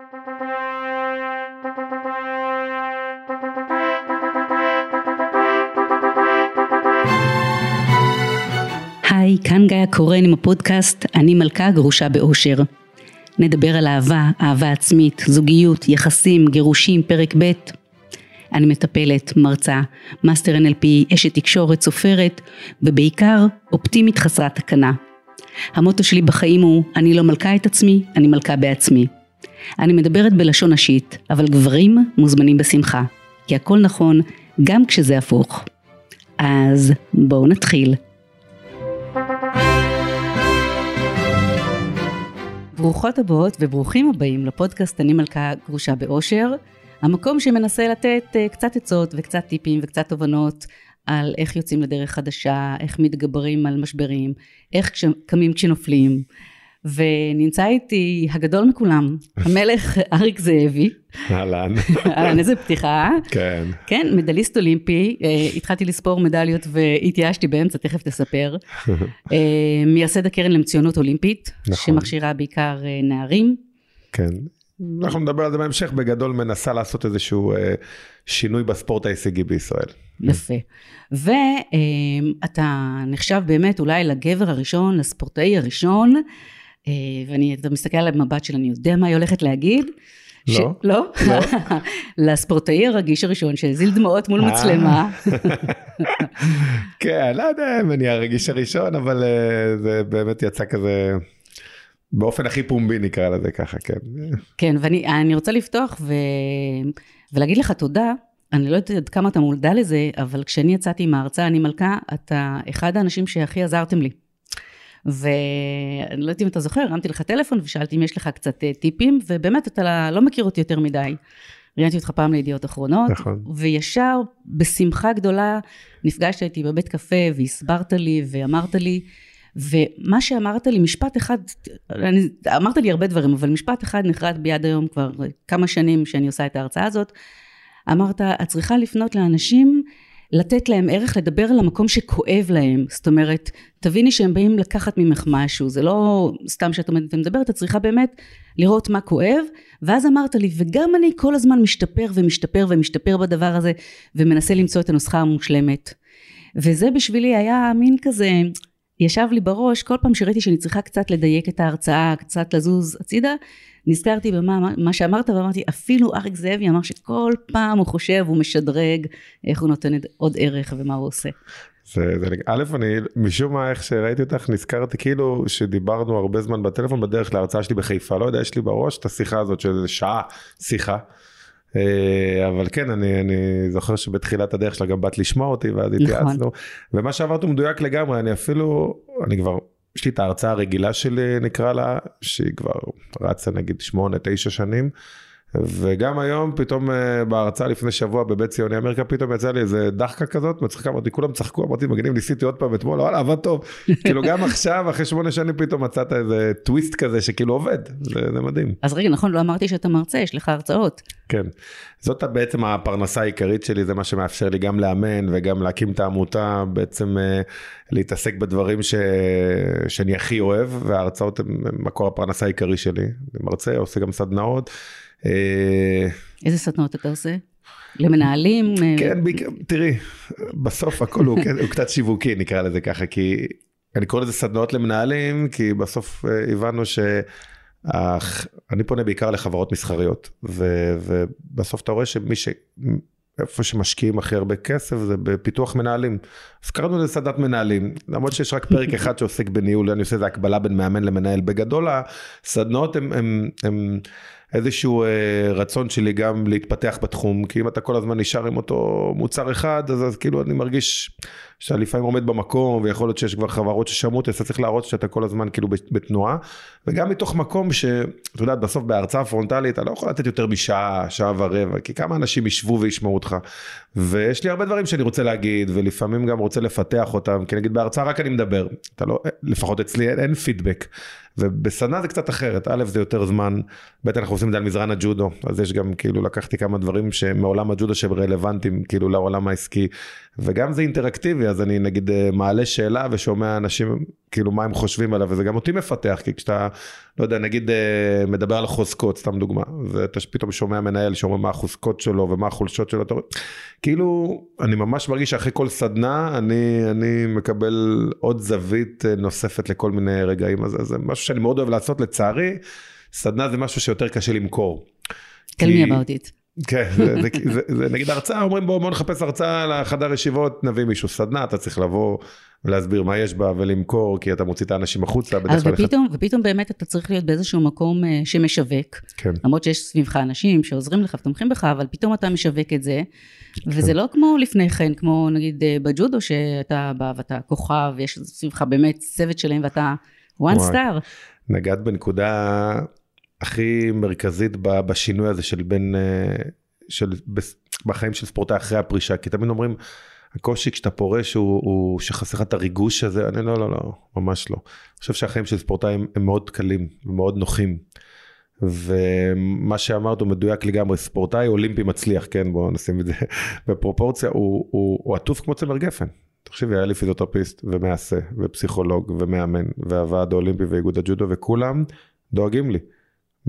היי, כאן גיא קורן עם הפודקאסט "אני מלכה גרושה באושר". נדבר על אהבה, אהבה עצמית, זוגיות, יחסים, גירושים, פרק ב'. אני מטפלת, מרצה, מאסטר NLP, אשת תקשורת, סופרת, ובעיקר אופטימית חסרת תקנה. המוטו שלי בחיים הוא אני לא מלכה את עצמי, אני מלכה בעצמי. אני מדברת בלשון נשית, אבל גברים מוזמנים בשמחה, כי הכל נכון גם כשזה הפוך. אז בואו נתחיל. ברוכות הבאות וברוכים הבאים לפודקאסט אני מלכה גרושה באושר, המקום שמנסה לתת אה, קצת עצות וקצת טיפים וקצת תובנות על איך יוצאים לדרך חדשה, איך מתגברים על משברים, איך קמים כשנופלים. ונמצא איתי הגדול מכולם, המלך אריק זאבי. אהלן. אהלן, איזה פתיחה. כן. כן, מדליסט אולימפי, אה, התחלתי לספור מדליות והתייאשתי באמצע, תכף תספר. אה, מייסד הקרן למצוינות אולימפית, נכון. שמכשירה בעיקר אה, נערים. כן. אנחנו נדבר על זה בהמשך, בגדול מנסה לעשות איזשהו שינוי בספורט ההישגי בישראל. יפה. ואתה נחשב באמת אולי לגבר הראשון, לספורטאי הראשון. אה, ואני, אתה מסתכל על המבט שלה, אני יודע מה היא הולכת להגיד. לא. ש... לא? לא. לספורטאי הרגיש הראשון שהזיל דמעות מול אה. מצלמה. כן, לא יודע אם אני הרגיש הראשון, אבל אה, זה באמת יצא כזה... באופן הכי פומבי נקרא לזה ככה, כן. כן, ואני רוצה לפתוח ו... ולהגיד לך תודה. אני לא יודעת עד כמה אתה מודע לזה, אבל כשאני יצאתי עם ההרצאה, אני מלכה, אתה אחד האנשים שהכי עזרתם לי. ואני לא יודעת אם אתה זוכר, הרמתי לך טלפון ושאלתי אם יש לך קצת אה, טיפים, ובאמת אתה לא מכיר אותי יותר מדי. ראיינתי אותך פעם לידיעות אחרונות, נכון. וישר בשמחה גדולה נפגשת איתי בבית קפה והסברת לי ואמרת לי, ומה שאמרת לי, משפט אחד, אני, אמרת לי הרבה דברים, אבל משפט אחד נחרט ביד היום כבר כמה שנים שאני עושה את ההרצאה הזאת, אמרת, את צריכה לפנות לאנשים לתת להם ערך, לדבר על המקום שכואב להם. זאת אומרת, תביני שהם באים לקחת ממך משהו, זה לא סתם שאת עומדת ומדברת, את צריכה באמת לראות מה כואב. ואז אמרת לי, וגם אני כל הזמן משתפר ומשתפר ומשתפר בדבר הזה, ומנסה למצוא את הנוסחה המושלמת. וזה בשבילי היה מין כזה, ישב לי בראש, כל פעם שראיתי שאני צריכה קצת לדייק את ההרצאה, קצת לזוז הצידה, נזכרתי במה מה שאמרת ואמרתי אפילו אריק זאבי אמר שכל פעם הוא חושב הוא משדרג איך הוא נותן עוד ערך ומה הוא עושה. זה, זה, א', אני משום מה איך שראיתי אותך נזכרתי כאילו שדיברנו הרבה זמן בטלפון בדרך להרצאה שלי בחיפה לא יודע יש לי בראש את השיחה הזאת של שעה שיחה. אה, אבל כן אני אני זוכר שבתחילת הדרך שלה גם באת לשמוע אותי ואז נכון. התייעצנו ומה שעברת הוא מדויק לגמרי אני אפילו אני כבר יש לי את ההרצאה הרגילה שלי נקרא לה, שהיא כבר רצה נגיד שמונה, תשע שנים. וגם היום פתאום אה, בהרצאה לפני שבוע בבית ציוני אמריקה פתאום יצא לי איזה דחקה כזאת מצחיקה אמרתי כולם צחקו אמרתי מגניב ניסיתי עוד פעם אתמול וואלה עבד טוב כאילו גם עכשיו אחרי שמונה שנים פתאום מצאת איזה טוויסט כזה שכאילו עובד זה, זה מדהים. אז רגע נכון לא אמרתי שאתה מרצה יש לך הרצאות. כן זאת בעצם הפרנסה העיקרית שלי זה מה שמאפשר לי גם לאמן וגם להקים את העמותה בעצם אה, להתעסק בדברים ש... שאני הכי אוהב וההרצאות הן מקור הפרנסה העיקרי שלי. אני מרצה עושה גם סדנאות. אה, איזה סדנאות אתה עושה? למנהלים? אה, כן, תראי, בסוף הכל הוא, הוא קצת שיווקי נקרא לזה ככה, כי אני קורא לזה סדנאות למנהלים, כי בסוף הבנו ש... אני פונה בעיקר לחברות מסחריות, ו, ובסוף אתה רואה שמי ש... איפה שמשקיעים הכי הרבה כסף זה בפיתוח מנהלים. אז קראנו לזה סדנת מנהלים, למרות שיש רק פרק אחד שעוסק בניהול, אני עושה איזה הקבלה בין מאמן למנהל. בגדול הסדנות הם איזשהו אה, רצון שלי גם להתפתח בתחום, כי אם אתה כל הזמן נשאר עם אותו מוצר אחד, אז, אז כאילו אני מרגיש שאתה לפעמים עומד במקום, ויכול להיות שיש כבר חברות ששמעו אותי, אז אתה צריך להראות שאתה כל הזמן כאילו בתנועה, וגם מתוך מקום שאת יודעת, בסוף בהרצאה פרונטלית, אתה לא יכול לתת יותר משעה, שעה ורבע, כי כמה אנשים ישבו וישמעו אותך. ויש לי הרבה דברים שאני רוצה להגיד, ולפעמים גם רוצה לפתח אותם, כי נגיד בהרצאה רק אני מדבר, אתה לא, לפחות אצלי אין, אין פידבק. ובסדנה זה קצת אחרת, א' זה יותר זמן, ב' אנחנו עושים את זה על מזרן הג'ודו, אז יש גם כאילו לקחתי כמה דברים שמעולם הג'ודו שהם רלוונטיים כאילו לעולם העסקי, וגם זה אינטראקטיבי, אז אני נגיד אה, מעלה שאלה ושומע אנשים כאילו מה הם חושבים עליו, וזה גם אותי מפתח, כי כשאתה, לא יודע, נגיד אה, מדבר על חוזקות, סתם דוגמה, ואתה פתאום שומע מנהל שאומר מה החוזקות שלו ומה החולשות שלו, אתה כאילו, אני ממש מרגיש שאחרי כל סדנה, אני, אני מקבל עוד זווית אה, נוספת לכל מיני רגעים, אז זה משהו שאני מאוד אוהב לעשות, לצערי, סדנה זה משהו שיותר קשה למכור. tell me about it. כן, זה, זה, זה, זה, נגיד הרצאה, אומרים בואו בוא נחפש הרצאה לחדר ישיבות, נביא מישהו סדנה, אתה צריך לבוא ולהסביר מה יש בה ולמכור, כי אתה מוציא את האנשים החוצה. אז ופתאום, אחד... ופתאום באמת אתה צריך להיות באיזשהו מקום אה, שמשווק, כן. למרות שיש סביבך אנשים שעוזרים לך ותומכים בך, אבל פתאום אתה משווק את זה, כן. וזה לא כמו לפני כן, כמו נגיד אה, בג'ודו, שאתה בא ואתה כוכב, ויש סביבך באמת צוות שלם ואתה one star. נגעת בנקודה הכי מרכזית בשינוי הזה של בין, אה, של, בחיים של ספורטאי אחרי הפרישה, כי תמיד אומרים, הקושי כשאתה פורש הוא, הוא שחסר לך את הריגוש הזה, אני לא, לא, לא, ממש לא. אני חושב שהחיים של ספורטאי הם, מאוד קלים ומאוד נוחים. ומה שאמרת הוא מדויק לגמרי, ספורטאי אולימפי מצליח, כן, בואו נשים את זה בפרופורציה, הוא, הוא, הוא עטוף כמו צמר גפן. תחשבי, היה לי פיזיותרפיסט ומעשה ופסיכולוג ומאמן והוועד האולימפי ואיגוד הג'ודו וכולם דואגים לי.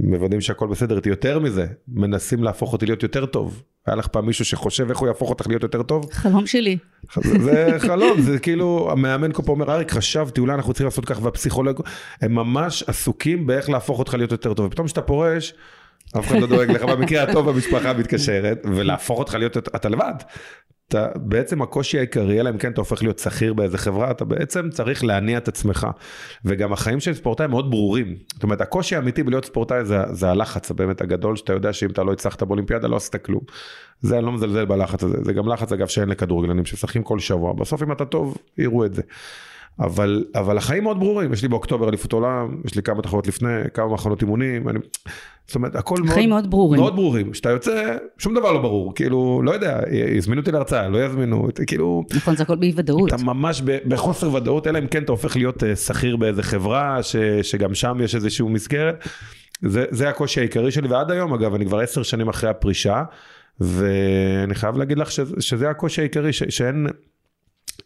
מוודאים שהכל בסדר איתי יותר מזה, מנסים להפוך אותי להיות יותר טוב. היה לך פעם מישהו שחושב איך הוא יהפוך אותך להיות יותר טוב? חלום שלי. זה, זה חלום, זה כאילו, המאמן כל פעם אומר, אריק, חשבתי, אולי אנחנו צריכים לעשות ככה, והפסיכולוג, הם ממש עסוקים באיך להפוך אותך להיות יותר טוב. ופתאום כשאתה פורש, אף אחד לא דואג לך, במקרה הטוב המשפחה מתקשרת, ולהפוך אותך להיות, אתה לבד. אתה בעצם הקושי העיקרי, אלא אם כן אתה הופך להיות שכיר באיזה חברה, אתה בעצם צריך להניע את עצמך. וגם החיים של ספורטאי מאוד ברורים. זאת אומרת, הקושי האמיתי בלהיות ספורטאי זה, זה הלחץ הבאמת הגדול, שאתה יודע שאם אתה לא הצלחת באולימפיאדה לא עשית כלום. זה, אני לא מזלזל בלחץ הזה, זה גם לחץ אגב שאין לכדורגלנים שמשחקים כל שבוע, בסוף אם אתה טוב, יראו את זה. אבל, אבל החיים מאוד ברורים, יש לי באוקטובר אליפות עולם, יש לי כמה תחרות לפני, כמה מחנות אימונים, אני, זאת אומרת, הכל מאוד... חיים מאוד ברורים. מאוד ברורים. כשאתה יוצא, שום דבר לא ברור, כאילו, לא יודע, יזמינו אותי להרצאה, לא יזמינו, כאילו... נכון, זה הכל באי ודאות. אתה ממש בחוסר ודאות, אלא אם כן אתה הופך להיות אה, שכיר באיזה חברה, ש, שגם שם יש איזושהי מסגרת. זה, זה הקושי העיקרי שלי, ועד היום, אגב, אני כבר עשר שנים אחרי הפרישה, ואני חייב להגיד לך שזה, שזה הקושי העיקרי, ש, שאין...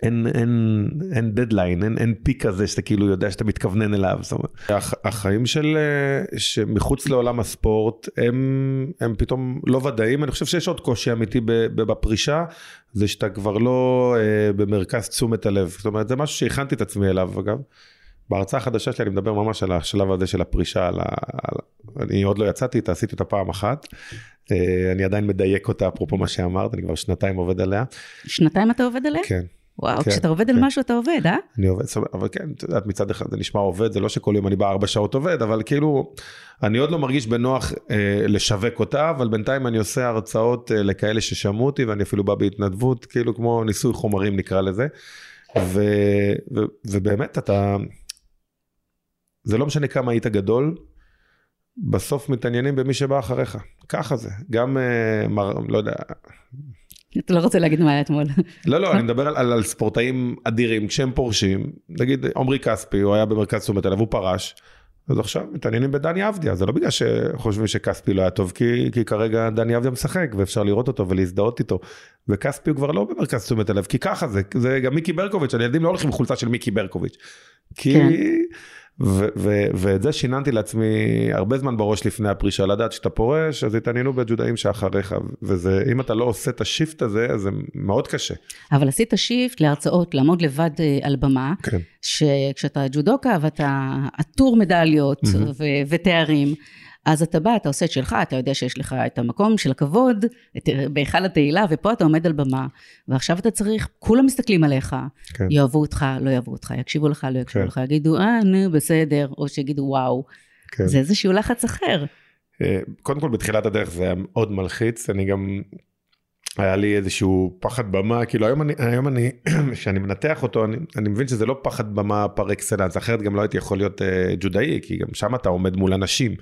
אין, אין, אין דדליין, אין, אין פיק כזה שאתה כאילו יודע שאתה מתכוונן אליו. הח, החיים של, אה, שמחוץ לעולם הספורט הם, הם פתאום לא ודאים. אני חושב שיש עוד קושי אמיתי בפרישה, זה שאתה כבר לא אה, במרכז תשומת הלב. זאת אומרת, זה משהו שהכנתי את עצמי אליו אגב. בהרצאה החדשה שלי אני מדבר ממש על השלב הזה של הפרישה, על ה... על... אני עוד לא יצאתי איתה, עשיתי אותה פעם אחת. אה, אני עדיין מדייק אותה, אפרופו מה שאמרת, אני כבר שנתיים עובד עליה. שנתיים אתה עובד עליה? כן. וואו, כן, כשאתה עובד כן. על משהו אתה עובד, אה? אני עובד, אבל כן, את יודעת, מצד אחד זה נשמע עובד, זה לא שכל יום אני בא ארבע שעות עובד, אבל כאילו, אני עוד לא מרגיש בנוח אה, לשווק אותה, אבל בינתיים אני עושה הרצאות אה, לכאלה ששמעו אותי, ואני אפילו בא בהתנדבות, כאילו כמו ניסוי חומרים נקרא לזה. ו, ו, ובאמת אתה, זה לא משנה כמה היית גדול, בסוף מתעניינים במי שבא אחריך, ככה זה. גם, אה, מר, לא יודע, אתה לא רוצה להגיד מה היה אתמול. לא, לא, אני מדבר על, על, על ספורטאים אדירים, כשהם פורשים, נגיד עמרי כספי, הוא היה במרכז תשומת הלב, הוא פרש, אז עכשיו מתעניינים בדני אבדיה, זה לא בגלל שחושבים שכספי לא היה טוב, כי, כי כרגע דני אבדיה משחק, ואפשר לראות אותו ולהזדהות איתו, וכספי הוא כבר לא במרכז תשומת הלב, כי ככה זה, זה גם מיקי ברקוביץ', הילדים לא הולכים עם חולצה של מיקי ברקוביץ', כי... כן. ואת זה שיננתי לעצמי הרבה זמן בראש לפני הפרישה, לדעת שאתה פורש, אז יתעניינו בג'ודוקאים שאחריך, וזה, אם אתה לא עושה את ה shift הזה, אז זה מאוד קשה. אבל עשית shift להרצאות, לעמוד לבד אה, על במה, כן. שכשאתה ג'ודוקה ואתה עטור מדליות mm-hmm. ותארים, אז אתה בא, אתה עושה את שלך, אתה יודע שיש לך את המקום של הכבוד, בהיכל התהילה, ופה אתה עומד על במה, ועכשיו אתה צריך, כולם מסתכלים עליך, כן. יאהבו אותך, לא יאהבו אותך, יקשיבו לך, לא יקשיבו כן. לך, יגידו, אה, נו, בסדר, או שיגידו, וואו. כן. זה איזשהו לחץ אחר. אה, קודם כל, בתחילת הדרך זה היה מאוד מלחיץ, אני גם, היה לי איזשהו פחד במה, כאילו היום אני, היום אני, כשאני מנתח אותו, אני, אני מבין שזה לא פחד במה פר אקסלנס, אחרת גם לא הייתי יכול להיות uh, ג'ודאי, כי גם שם אתה עומד מול אנשים.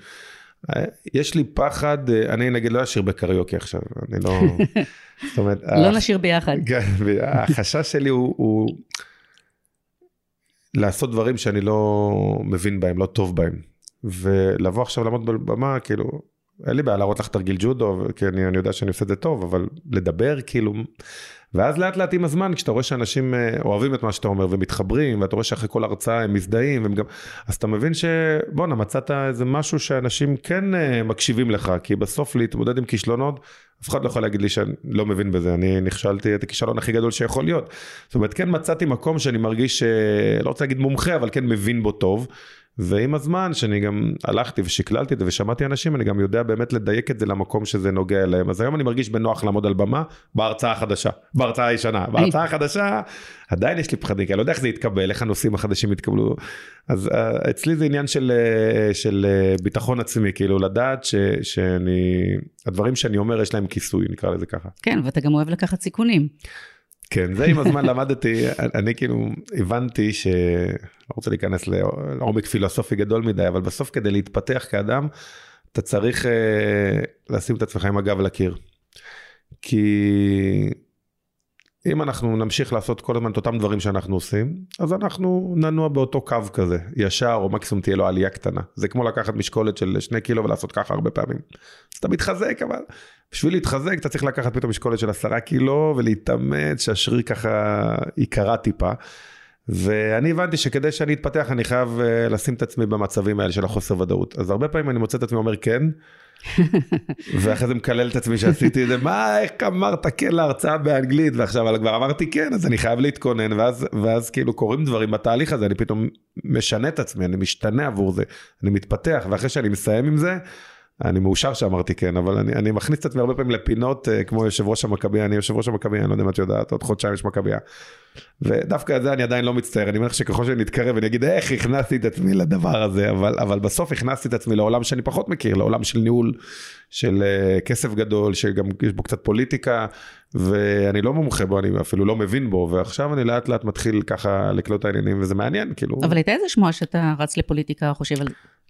יש לי פחד, אני נגיד לא אשיר בקריוקי עכשיו, אני לא... זאת אומרת... לא נשיר ביחד. כן, החשש שלי הוא, הוא לעשות דברים שאני לא מבין בהם, לא טוב בהם. ולבוא עכשיו לעמוד בבמה, כאילו, אין לי בעיה להראות לך תרגיל ג'ודו, כי אני, אני יודע שאני עושה את זה טוב, אבל לדבר, כאילו... ואז לאט לאט עם הזמן, כשאתה רואה שאנשים אה, אוהבים את מה שאתה אומר ומתחברים, ואתה רואה שאחרי כל הרצאה הם מזדהים, והם גם... אז אתה מבין שבואנה, מצאת איזה משהו שאנשים כן אה, מקשיבים לך, כי בסוף להתמודד עם כישלונות, אף אחד לא יכול להגיד לי שאני לא מבין בזה, אני נכשלתי את הכישלון הכי גדול שיכול להיות. זאת אומרת, כן מצאתי מקום שאני מרגיש, לא רוצה להגיד מומחה, אבל כן מבין בו טוב. ועם הזמן שאני גם הלכתי ושקללתי את זה ושמעתי אנשים אני גם יודע באמת לדייק את זה למקום שזה נוגע אליהם אז היום אני מרגיש בנוח לעמוד על במה בהרצאה החדשה בהרצאה הישנה בהרצאה החדשה עדיין יש לי פחדים כי אני לא יודע איך זה יתקבל איך הנושאים החדשים יתקבלו אז uh, אצלי זה עניין של, uh, של uh, ביטחון עצמי כאילו לדעת ש, שאני הדברים שאני אומר יש להם כיסוי נקרא לזה ככה. כן ואתה גם אוהב לקחת סיכונים. כן, זה עם הזמן למדתי, אני כאילו הבנתי ש... לא רוצה להיכנס לעומק פילוסופי גדול מדי, אבל בסוף כדי להתפתח כאדם, אתה צריך אה, לשים את עצמך עם הגב לקיר. כי אם אנחנו נמשיך לעשות כל הזמן את אותם דברים שאנחנו עושים, אז אנחנו ננוע באותו קו כזה, ישר, או מקסימום תהיה לו עלייה קטנה. זה כמו לקחת משקולת של שני קילו ולעשות ככה הרבה פעמים. אז אתה מתחזק, אבל בשביל להתחזק אתה צריך לקחת פתאום משקולת של עשרה קילו ולהתאמץ שהשריר ככה ייקרע טיפה. ואני הבנתי שכדי שאני אתפתח אני חייב uh, לשים את עצמי במצבים האלה של החוסר ודאות. אז הרבה פעמים אני מוצא את עצמי אומר כן, ואחרי זה מקלל את עצמי שעשיתי את זה, מה, איך אמרת? כן להרצאה באנגלית, ועכשיו אבל כבר אמרתי כן, אז אני חייב להתכונן, ואז, ואז כאילו קורים דברים בתהליך הזה, אני פתאום משנה את עצמי, אני משתנה עבור זה, אני מתפתח, ואחרי שאני מסיים עם זה, אני מאושר שאמרתי כן, אבל אני, אני מכניס את עצמי הרבה פעמים לפינות uh, כמו יושב ראש המכבייה, אני יושב ראש המכבייה, אני לא יודע אם את יודעת, עוד חודשיים יש מכבייה. ודווקא על זה אני עדיין לא מצטער, אני מניח שככל שאני אתקרב אני אגיד איך הכנסתי את עצמי לדבר הזה, אבל, אבל בסוף הכנסתי את עצמי לעולם שאני פחות מכיר, לעולם של ניהול, של uh, כסף גדול, שגם יש בו קצת פוליטיקה, ואני לא מומחה בו, אני אפילו לא מבין בו, ועכשיו אני לאט לאט מתחיל ככה לקלוט העניינים, וזה מעניין, כאילו. אבל הייתה איזה שמועה שאתה רץ לפוליטיקה, חושב על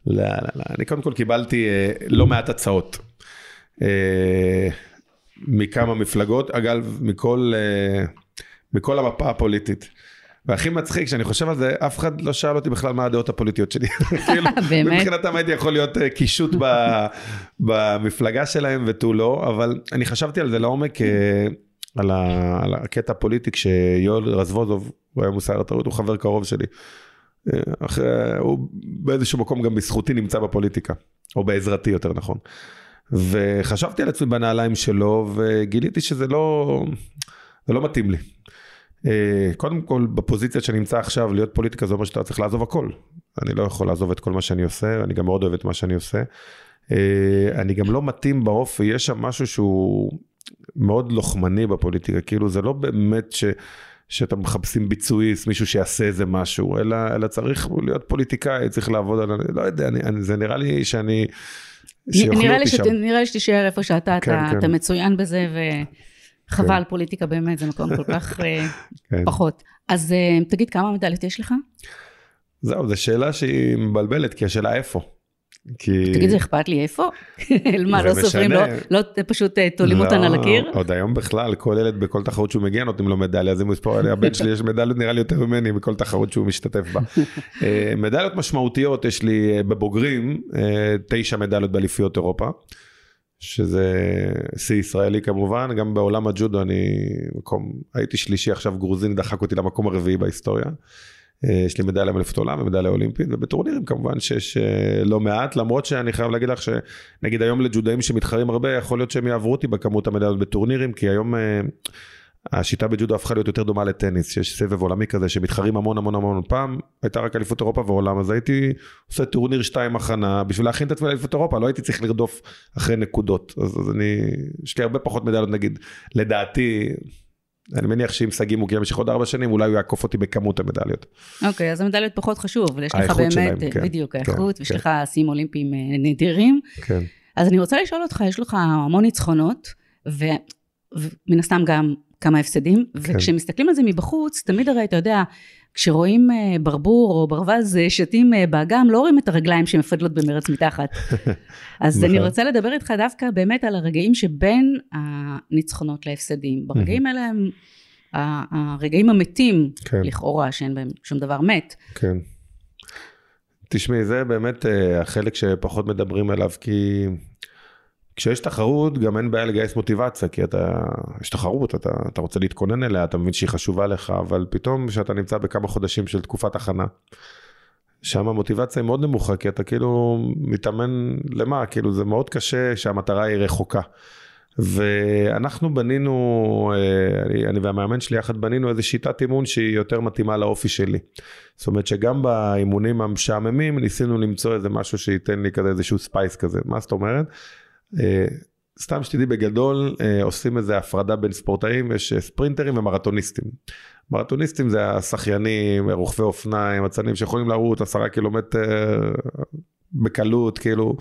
לא, לא, לא. אני קודם כל קיבלתי אה, לא מעט הצעות. אה, מכמה מפלגות, אגב, מכל, אה, מכל המפה הפוליטית. והכי מצחיק, שאני חושב על זה, אף אחד לא שאל אותי בכלל מה הדעות הפוליטיות שלי. כאילו, באמת? מבחינתם הייתי יכול להיות אה, קישוט במפלגה שלהם ותו לא, אבל אני חשבתי על זה לעומק, אה, על, ה, על הקטע הפוליטי, כשיואל רזבוזוב, הוא היה מוסר התרבות, הוא חבר קרוב שלי. אחרי, הוא באיזשהו מקום גם בזכותי נמצא בפוליטיקה, או בעזרתי יותר נכון. וחשבתי על עצמי בנעליים שלו, וגיליתי שזה לא, זה לא מתאים לי. אה, קודם כל, בפוזיציה שאני נמצא עכשיו, להיות פוליטיקה זה אומר שאתה צריך לעזוב הכל. אני לא יכול לעזוב את כל מה שאני עושה, אני גם מאוד אוהב את מה שאני עושה. אה, אני גם לא מתאים באופי, יש שם משהו שהוא מאוד לוחמני בפוליטיקה, כאילו זה לא באמת ש... שאתם מחפשים ביצועיסט, מישהו שיעשה איזה משהו, אלא, אלא צריך להיות פוליטיקאי, צריך לעבוד על... לא יודע, אני, אני, זה נראה לי שאני... נראה לי, שת, נראה לי שתישאר איפה שאתה, כן, אתה, כן. אתה מצוין בזה, וחבל, כן. פוליטיקה באמת, זה מקום כל כך אה, כן. פחות. אז אה, תגיד, כמה מדליות יש לך? זהו, זו שאלה שהיא מבלבלת, כי השאלה איפה. כי... תגיד, זה אכפת לי איפה? מה, לא סופרים, לא, לא פשוט אה, תולים לא, אותן על הקיר? עוד היום בכלל, כל ילד בכל תחרות שהוא מגיע נותנים לו מדליה, אז אם הוא יספור, הבן שלי יש מדליות נראה לי יותר ממני בכל תחרות שהוא משתתף בה. אה, מדליות משמעותיות, יש לי אה, בבוגרים תשע מדליות באליפיות אירופה. שזה שיא ישראלי כמובן, גם בעולם הג'ודו אני מקום, הייתי שלישי עכשיו גרוזיני דחק אותי למקום הרביעי בהיסטוריה. אה, יש לי מדליה מאליפות עולם ומדליה אולימפית, ובטורנירים כמובן שיש אה, לא מעט, למרות שאני חייב להגיד לך שנגיד היום לג'ודאים שמתחרים הרבה, יכול להיות שהם יעברו אותי בכמות המדליות בטורנירים, כי היום אה, השיטה בג'ודו הפכה להיות יותר דומה לטניס, שיש סבב עולמי כזה שמתחרים המון המון המון פעם, הייתה רק אליפות אירופה ועולם, אז הייתי עושה טורניר 2 הכנה, בשביל להכין את עצמי לאליפות אירופה, לא הייתי צריך לרדוף אחרי נקודות, אז, אז אני, יש לי הרבה פחות מדליות נגיד, לדעתי, אני מניח שאם שגיא מוגיע במשך עוד ארבע שנים, אולי הוא יעקוף אותי בכמות המדליות. אוקיי, אז המדליות פחות חשוב, אבל יש לך באמת, שלהם, כן, בדיוק, כן, האיכות, ויש כן. לך שיאים אולימפיים אה, נדירים. כן. אז אני רוצה לשאול אותך, יש לך המון ניצחונות, ומן הסתם גם כמה הפסדים, כן. וכשמסתכלים על זה מבחוץ, תמיד הרי אתה יודע, כשרואים אה, ברבור או ברווז אה, שתים אה, באגם, לא רואים את הרגליים שמפדלות במרץ מתחת. אז אני נכון. רוצה לדבר איתך דווקא באמת על הרגעים שבין הניצחונות להפסדים. ברגעים האלה הם הרגעים המתים, כן. לכאורה, שאין בהם שום דבר מת. כן. תשמעי, זה באמת החלק שפחות מדברים עליו, כי כשיש תחרות גם אין בעיה לגייס מוטיבציה, כי אתה, יש תחרות, אתה, אתה רוצה להתכונן אליה, אתה מבין שהיא חשובה לך, אבל פתאום כשאתה נמצא בכמה חודשים של תקופת הכנה, שם המוטיבציה היא מאוד נמוכה, כי אתה כאילו מתאמן למה, כאילו זה מאוד קשה שהמטרה היא רחוקה. ואנחנו בנינו, אה, אני, אני והמאמן שלי יחד בנינו איזו שיטת אימון שהיא יותר מתאימה לאופי שלי. זאת אומרת שגם באימונים המשעממים ניסינו למצוא איזה משהו שייתן לי כזה איזשהו spice כזה. מה זאת אומרת? אה, סתם שתדעי בגדול אה, עושים איזה הפרדה בין ספורטאים, יש ספרינטרים ומרתוניסטים. מרתוניסטים זה השחיינים, רוכבי אופניים, אצנים שיכולים לרוץ עשרה קילומטר בקלות, כאילו.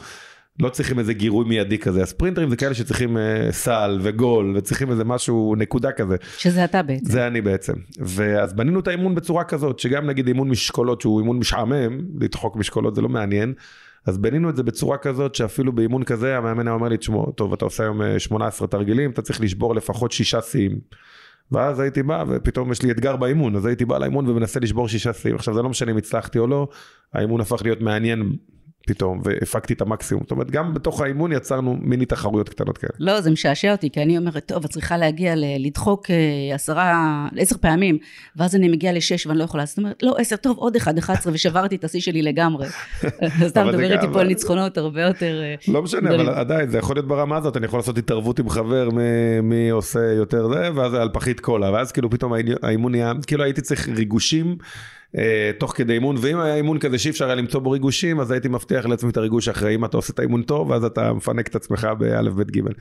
לא צריכים איזה גירוי מיידי כזה, הספרינטרים זה כאלה שצריכים סל וגול וצריכים איזה משהו, נקודה כזה. שזה אתה בעצם. זה אני בעצם. ואז בנינו את האימון בצורה כזאת, שגם נגיד אימון משקולות שהוא אימון משעמם, לדחוק משקולות זה לא מעניין, אז בנינו את זה בצורה כזאת שאפילו באימון כזה המאמן היה אומר לי, תשמעו, טוב אתה עושה היום 18 אה, תרגילים, אתה צריך לשבור לפחות שישה שיאים. ואז הייתי בא ופתאום יש לי אתגר באימון, אז הייתי בא לאימון ומנסה לשבור שישה שיאים. עכשיו זה לא משנה אם הצלחתי או לא, האימון הפך להיות מעניין פתאום, והפקתי את המקסימום. זאת אומרת, גם בתוך האימון יצרנו מיני תחרויות קטנות כאלה. לא, זה משעשע אותי, כי אני אומרת, טוב, את צריכה להגיע לדחוק אה, עשרה, עשר פעמים, ואז אני מגיעה לשש ואני לא יכולה. זאת אומרת, לא, עשר, טוב, עוד אחד, אחד עשרה, ושברתי את השיא שלי לגמרי. אז אתה מדבר איתי פה על ניצחונות הרבה יותר... אה, לא משנה, אבל עדיין, זה יכול להיות ברמה הזאת, אני יכול לעשות התערבות עם חבר מי עושה יותר זה, ואז על פחית קולה, ואז כאילו פתאום האימון נהיה, כאילו הייתי צריך ריגושים. אה, תוך כדי אימון, ואם היה אימון כזה שאי אפשר היה למצוא בו ריגושים, אז הייתי מבטיח לעצמי את הריגוש אחרי, אם אתה עושה את האימון טוב, ואז אתה מפנק את עצמך באלף בית גימל.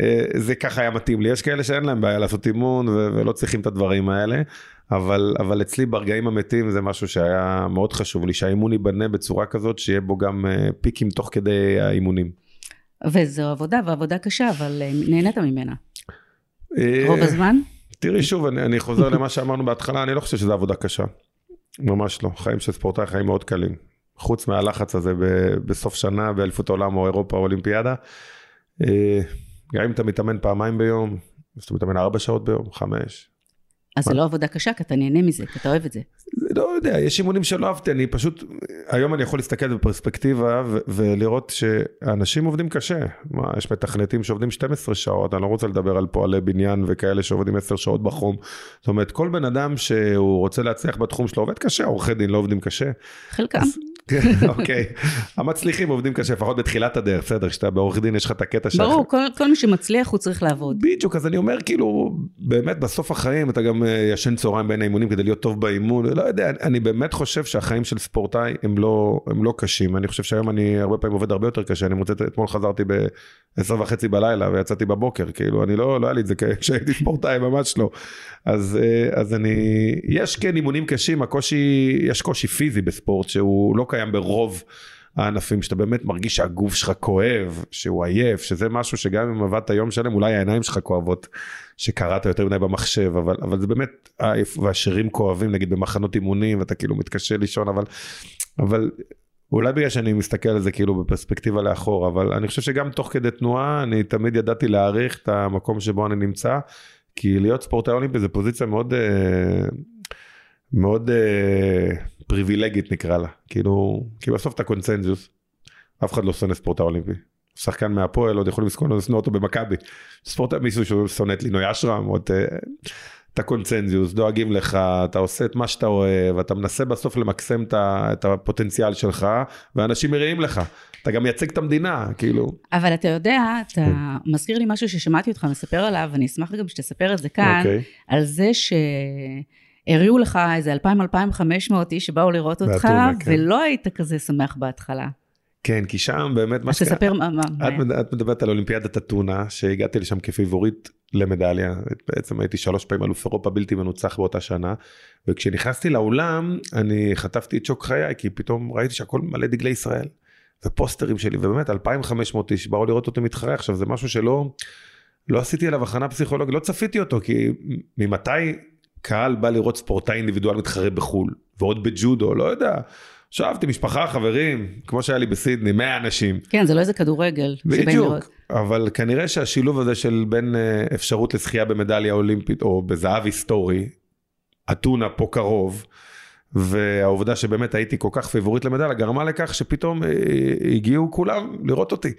אה, זה ככה היה מתאים לי, יש כאלה שאין להם בעיה לעשות אימון ולא צריכים את הדברים האלה, אבל, אבל אצלי ברגעים המתים זה משהו שהיה מאוד חשוב לי, שהאימון ייבנה בצורה כזאת, שיהיה בו גם אה, פיקים תוך כדי האימונים. וזו עבודה, ועבודה קשה, אבל נהנית ממנה. רוב הזמן? תראי שוב, אני, אני חוזר למה שאמרנו בהתחלה, אני לא חושב שזו עבודה קשה. ממש לא, חיים של ספורטאי חיים מאוד קלים. חוץ מהלחץ הזה בסוף שנה באליפות העולם או אירופה או אולימפיאדה. אה, גם אם אתה מתאמן פעמיים ביום, אז אתה מתאמן ארבע שעות ביום, חמש, אז זה לא עבודה קשה, כי אתה נהנה מזה, כי אתה אוהב את זה. לא יודע, יש אימונים שלא אהבתי, אני פשוט, היום אני יכול להסתכל בפרספקטיבה ו- ולראות שאנשים עובדים קשה. מה, יש מתכנתים שעובדים 12 שעות, אני לא רוצה לדבר על פועלי בניין וכאלה שעובדים 10 שעות בחום. זאת אומרת, כל בן אדם שהוא רוצה להצליח בתחום שלו עובד קשה, עורכי דין לא עובדים קשה. חלקם. אז, אוקיי. המצליחים עובדים קשה, לפחות בתחילת הדרך, בסדר, כשאתה בעורך דין יש לך את הקטע שלך. ברור, כל, כל מי שמצליח הוא צריך לעבוד. בדיוק, אז אני אומר, כאילו, באמת בסוף החיים אתה גם אה, ישן צהריים בין האימונים כדי להיות טוב באימון, לא יודע, אני באמת חושב שהחיים של ספורטאי הם לא, הם לא קשים. אני חושב שהיום אני הרבה פעמים עובד הרבה יותר קשה, אני מוצא, אתמול חזרתי ב-10 וחצי בלילה ויצאתי בבוקר, כאילו, אני לא, לא היה לי את זה כשהייתי ספורטאי, ממש לא. אז, אה, אז אני, יש כן אימונים קשים, הקושי, יש קושי פיזי בספורט שהוא לא קיים ברוב הענפים, שאתה באמת מרגיש שהגוף שלך כואב, שהוא עייף, שזה משהו שגם אם עבדת יום שלם, אולי העיניים שלך כואבות, שקראת יותר מדי במחשב, אבל, אבל זה באמת עייף, והשרירים כואבים, נגיד במחנות אימונים, ואתה כאילו מתקשה לישון, אבל, אבל אולי בגלל שאני מסתכל על זה כאילו בפרספקטיבה לאחור, אבל אני חושב שגם תוך כדי תנועה, אני תמיד ידעתי להעריך את המקום שבו אני נמצא. כי להיות ספורטאי אולימפי זה פוזיציה מאוד, אה, מאוד אה, פריבילגית נקרא לה. כאילו, כי בסוף אתה קונצנזוס, אף אחד לא שונא ספורטאי אולימפי. שחקן מהפועל עוד יכולים לשנוא אותו במכבי. ספורטאי מישהו ששונא את לינוי אשרם, עוד... אה, אתה דואגים לך, אתה עושה את מה שאתה אוהב, אתה מנסה בסוף למקסם את הפוטנציאל שלך, ואנשים מריעים לך. אתה גם מייצג את המדינה, כאילו. אבל אתה יודע, אתה כן. מזכיר לי משהו ששמעתי אותך מספר עליו, ואני אשמח גם שתספר את זה כאן, okay. אוקיי. על זה שהריעו לך איזה 2,000-2,500 איש שבאו לראות אותך, באתונה, כן. ולא היית כזה שמח בהתחלה. כן, כי שם באמת מה ש... אז תספר מה... את, את מדברת על אולימפיאדת אתונה, שהגעתי לשם כפיבוריט למדליה, בעצם הייתי שלוש פעמים אלוף אירופה בלתי מנוצח באותה שנה, וכשנכנסתי לאולם, אני חטפתי את שוק חיי, כי פתאום ראיתי שהכל מלא דגלי ישראל. ופוסטרים שלי, ובאמת 2,500 איש באו לראות אותי מתחרה, עכשיו זה משהו שלא, לא עשיתי עליו הכנה פסיכולוגית, לא צפיתי אותו, כי ממתי קהל בא לראות ספורטאי אינדיבידואל מתחרה בחו"ל, ועוד בג'ודו, לא יודע. שאבתי משפחה, חברים, כמו שהיה לי בסידני, 100 אנשים. כן, זה לא איזה כדורגל. בדיוק, אבל כנראה שהשילוב הזה של בין אה, אפשרות לזכייה במדליה אולימפית, או בזהב היסטורי, אתונה פה קרוב, והעובדה שבאמת הייתי כל כך פיבוריט למדליה גרמה לכך שפתאום אה, הגיעו כולם לראות אותי.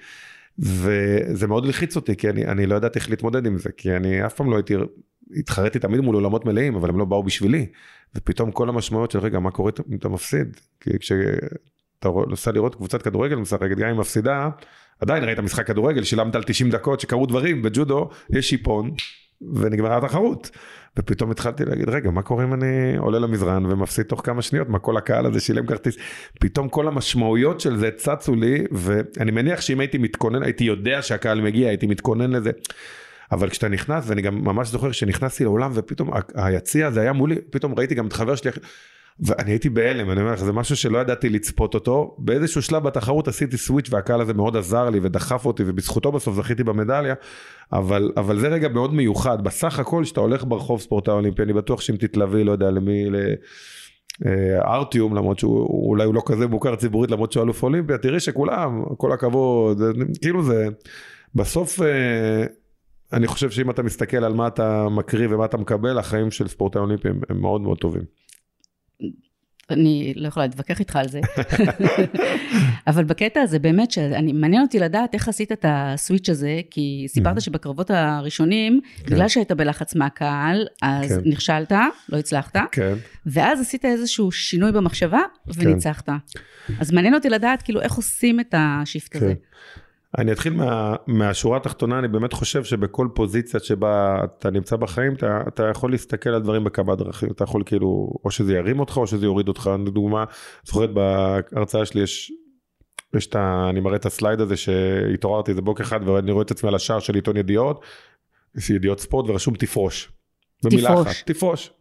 וזה מאוד לחיץ אותי, כי אני, אני לא ידעתי איך להתמודד עם זה, כי אני אף פעם לא הייתי, התחרתי תמיד מול עולמות מלאים, אבל הם לא באו בשבילי. ופתאום כל המשמעויות של רגע, מה קורה אם אתה מפסיד? כי כשאתה נוסע לראות קבוצת כדורגל משחקת, גם אם מפסידה, עדיין ראית משחק כדורגל, שילמת על 90 דקות שקרו דברים, בג'ודו יש שיפון, ונגמרה התחרות. ופתאום התחלתי להגיד, רגע, מה קורה אם אני עולה למזרן ומפסיד תוך כמה שניות? מה כל הקהל הזה שילם כרטיס? פתאום כל המשמעויות של זה צצו לי, ואני מניח שאם הייתי מתכונן, הייתי יודע שהקהל מגיע, הייתי מתכונן לזה. אבל כשאתה נכנס, ואני גם ממש זוכר שנכנסתי לאולם ופתאום היציע הזה היה מולי, פתאום ראיתי גם את חבר שלי, ואני הייתי בהלם, אני אומר לך, זה משהו שלא ידעתי לצפות אותו. באיזשהו שלב בתחרות עשיתי סוויץ' והקהל הזה מאוד עזר לי ודחף אותי, ובזכותו בסוף זכיתי במדליה, אבל, אבל זה רגע מאוד מיוחד. בסך הכל, כשאתה הולך ברחוב ספורטאי אולימפי, אני בטוח שאם תתלווי, לא יודע למי, ל... אה, למרות שהוא אולי הוא לא כזה מוכר ציבורית למרות שהוא אלוף אולימפיה תראי שכולם כל הכבוד כאילו זה בסוף אה, אני חושב שאם אתה מסתכל על מה אתה מקריא ומה אתה מקבל החיים של ספורטאי אולימפי הם מאוד מאוד טובים. אני לא יכולה להתווכח איתך על זה. אבל בקטע הזה באמת, שאני, מעניין אותי לדעת איך עשית את הסוויץ' הזה, כי סיפרת שבקרבות הראשונים, כן. בגלל שהיית בלחץ מהקהל, אז כן. נכשלת, לא הצלחת, כן. ואז עשית איזשהו שינוי במחשבה וניצחת. כן. אז מעניין אותי לדעת כאילו איך עושים את השיפט כן. הזה. אני אתחיל מה, מהשורה התחתונה, אני באמת חושב שבכל פוזיציה שבה אתה נמצא בחיים, אתה, אתה יכול להסתכל על דברים בכמה דרכים, אתה יכול כאילו, או שזה ירים אותך או שזה יוריד אותך, לדוגמה, זוכרת בהרצאה שלי יש, יש את ה... אני מראה את ה slide הזה שהתעוררתי איזה בוקר אחד ואני רואה את עצמי על השער של עיתון ידיעות, יש ידיעות ספורט ורשום תפרוש. במילה תפרוש. אחת, תפרוש.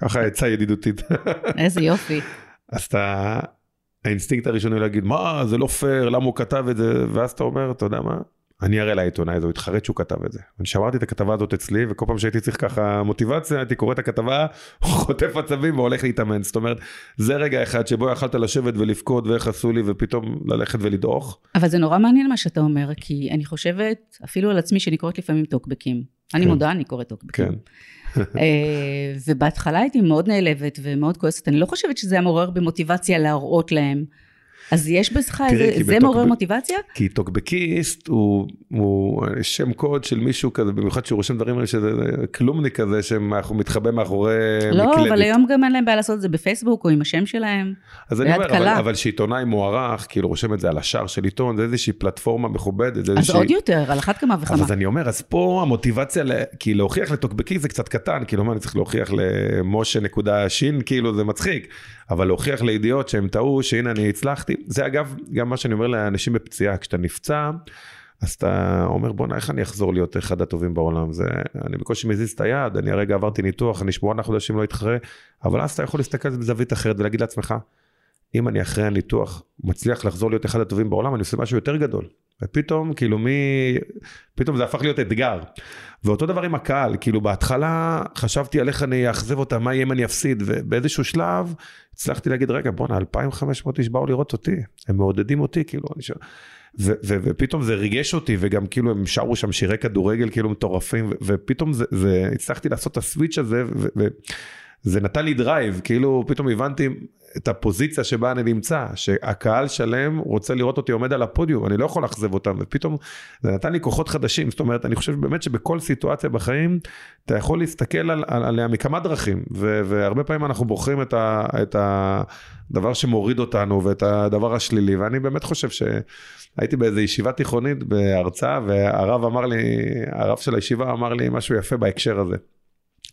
ככה עצה ידידותית. איזה יופי. אז אתה, האינסטינקט הראשוני הוא להגיד, מה, זה לא פייר, למה הוא כתב את זה, ואז אתה אומר, אתה יודע מה, אני אראה לעיתונאי הזה, הוא יתחרט שהוא כתב את זה. אני שמרתי את הכתבה הזאת אצלי, וכל פעם שהייתי צריך ככה מוטיבציה, הייתי קורא את הכתבה, חוטף עצבים והולך להתאמן. זאת אומרת, זה רגע אחד שבו יכלת לשבת ולבכות ואיך עשו לי, ופתאום ללכת ולדעוך. אבל זה נורא מעניין מה שאתה אומר, כי אני חושבת, אפילו על עצמי, שאני קוראת לפעמים טוקבקים. אני כן. מודה, אני קוראת טוקבקים. כן. אה, ובהתחלה הייתי מאוד נעלבת ומאוד כועסת, אני לא חושבת שזה היה מעורר במוטיבציה להראות להם. אז יש בך איזה, זה מעורר מוטיבציה? כי טוקבקיסט הוא, הוא שם קוד של מישהו כזה, במיוחד שהוא רושם דברים שזה כלומניק כזה, שמתחבא מאחורי לא, מקלדת. אבל היום גם אין להם בעיה לעשות את זה בפייסבוק או עם השם שלהם. אז אני אומר, אבל, אבל שעיתונאי מוערך, כאילו רושם את זה על השער של עיתון, זה איזושהי פלטפורמה מכובדת. אז איזושהי... עוד יותר, על אחת כמה וכמה. אז אני אומר, אז פה המוטיבציה, ל... כי להוכיח לטוקבקיסט זה קצת קטן, כאילו מה אני צריך להוכיח למשה נקודה שין, כאילו זה מצחיק. אבל להוכיח לידיעות שהם טעו, שהנה אני הצלחתי. זה אגב, גם מה שאני אומר לאנשים בפציעה, כשאתה נפצע, אז אתה אומר בואנה איך אני אחזור להיות אחד הטובים בעולם זה אני בקושי מזיז את היד אני הרגע עברתי ניתוח אני שמונה חודשים לא אתחרה אבל אז אתה יכול להסתכל על זה בזווית אחרת ולהגיד לעצמך אם אני אחרי הניתוח מצליח לחזור להיות אחד הטובים בעולם אני עושה משהו יותר גדול ופתאום כאילו מי פתאום זה הפך להיות אתגר. ואותו דבר עם הקהל כאילו בהתחלה חשבתי על איך אני אאכזב אותם מה יהיה אם אני אפסיד ובאיזשהו שלב הצלחתי להגיד רגע בואנה 2500 איש באו לראות אותי הם מעודדים אותי כאילו אני שואל ו- ו- ופתאום זה ריגש אותי וגם כאילו הם שרו שם שירי כדורגל כאילו מטורפים ו- ופתאום זה, זה הצלחתי לעשות את ה switch הזה וזה נתן לי drive כאילו פתאום הבנתי את הפוזיציה שבה אני נמצא, שהקהל שלם רוצה לראות אותי עומד על הפודיום, אני לא יכול לאכזב אותם, ופתאום זה נתן לי כוחות חדשים, זאת אומרת, אני חושב באמת שבכל סיטואציה בחיים, אתה יכול להסתכל על, על, עליה מכמה דרכים, ו, והרבה פעמים אנחנו בוחרים את, ה, את הדבר שמוריד אותנו ואת הדבר השלילי, ואני באמת חושב שהייתי באיזו ישיבה תיכונית בהרצאה, והרב אמר לי, הרב של הישיבה אמר לי משהו יפה בהקשר הזה.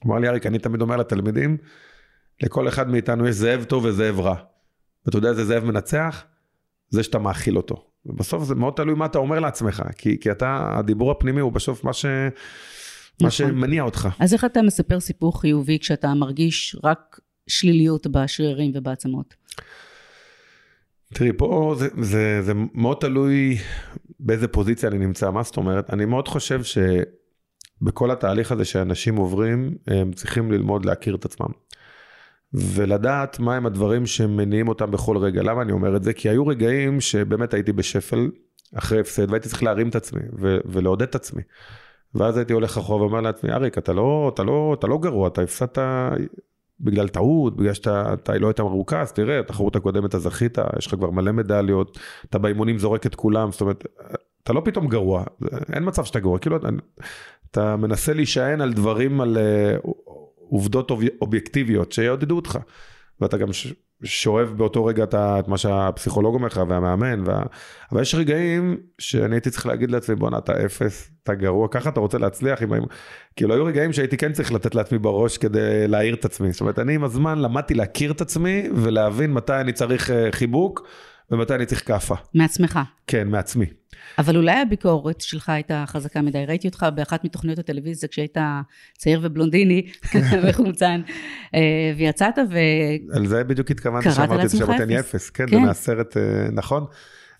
אמר לי, אריק, אני תמיד אומר לתלמידים, לכל אחד מאיתנו יש זאב טוב וזאב רע. ואתה יודע איזה זאב מנצח? זה שאתה מאכיל אותו. ובסוף זה מאוד תלוי מה אתה אומר לעצמך, כי, כי אתה, הדיבור הפנימי הוא בסוף מה, ש, נכון. מה שמניע אותך. אז איך אתה מספר סיפור חיובי כשאתה מרגיש רק שליליות בשרירים ובעצמות? תראי, פה זה, זה, זה מאוד תלוי באיזה פוזיציה אני נמצא, מה זאת אומרת? אני מאוד חושב שבכל התהליך הזה שאנשים עוברים, הם צריכים ללמוד להכיר את עצמם. ולדעת מהם הדברים שמניעים אותם בכל רגע. למה אני אומר את זה? כי היו רגעים שבאמת הייתי בשפל אחרי הפסד והייתי צריך להרים את עצמי ו- ולעודד את עצמי. ואז הייתי הולך אחורה ואומר לעצמי, אריק, אתה לא, אתה לא, אתה לא גרוע, אתה הפסדת בגלל טעות, בגלל שאתה אתה לא היית מרוכז, תראה, התחרות הקודמת אתה זכית, יש לך כבר מלא מדליות, אתה באימונים זורק את כולם, זאת אומרת, אתה לא פתאום גרוע, אין מצב שאתה גרוע, כאילו אתה, מנסה להישען על דברים, על uh, עובדות אוב, אובייקטיביות שיעודדו אותך. ואתה גם שואב באותו רגע את מה שהפסיכולוג אומר לך והמאמן, וה... אבל יש רגעים שאני הייתי צריך להגיד לעצמי בואנה אתה אפס, אתה גרוע, ככה אתה רוצה להצליח, עם... כאילו היו רגעים שהייתי כן צריך לתת לעצמי בראש כדי להעיר את עצמי, זאת אומרת אני עם הזמן למדתי להכיר את עצמי ולהבין מתי אני צריך אה, חיבוק ומתי אני צריך כאפה. מעצמך. כן, מעצמי. אבל אולי הביקורת שלך הייתה חזקה מדי. ראיתי אותך באחת מתוכניות הטלוויזיה כשהיית צעיר ובלונדיני וחומצן, אה, ויצאת ו... על זה בדיוק התכוונתי שאמרתי את זה, שאמרתי אפס. כן, כן, זה מהסרט, אה, נכון.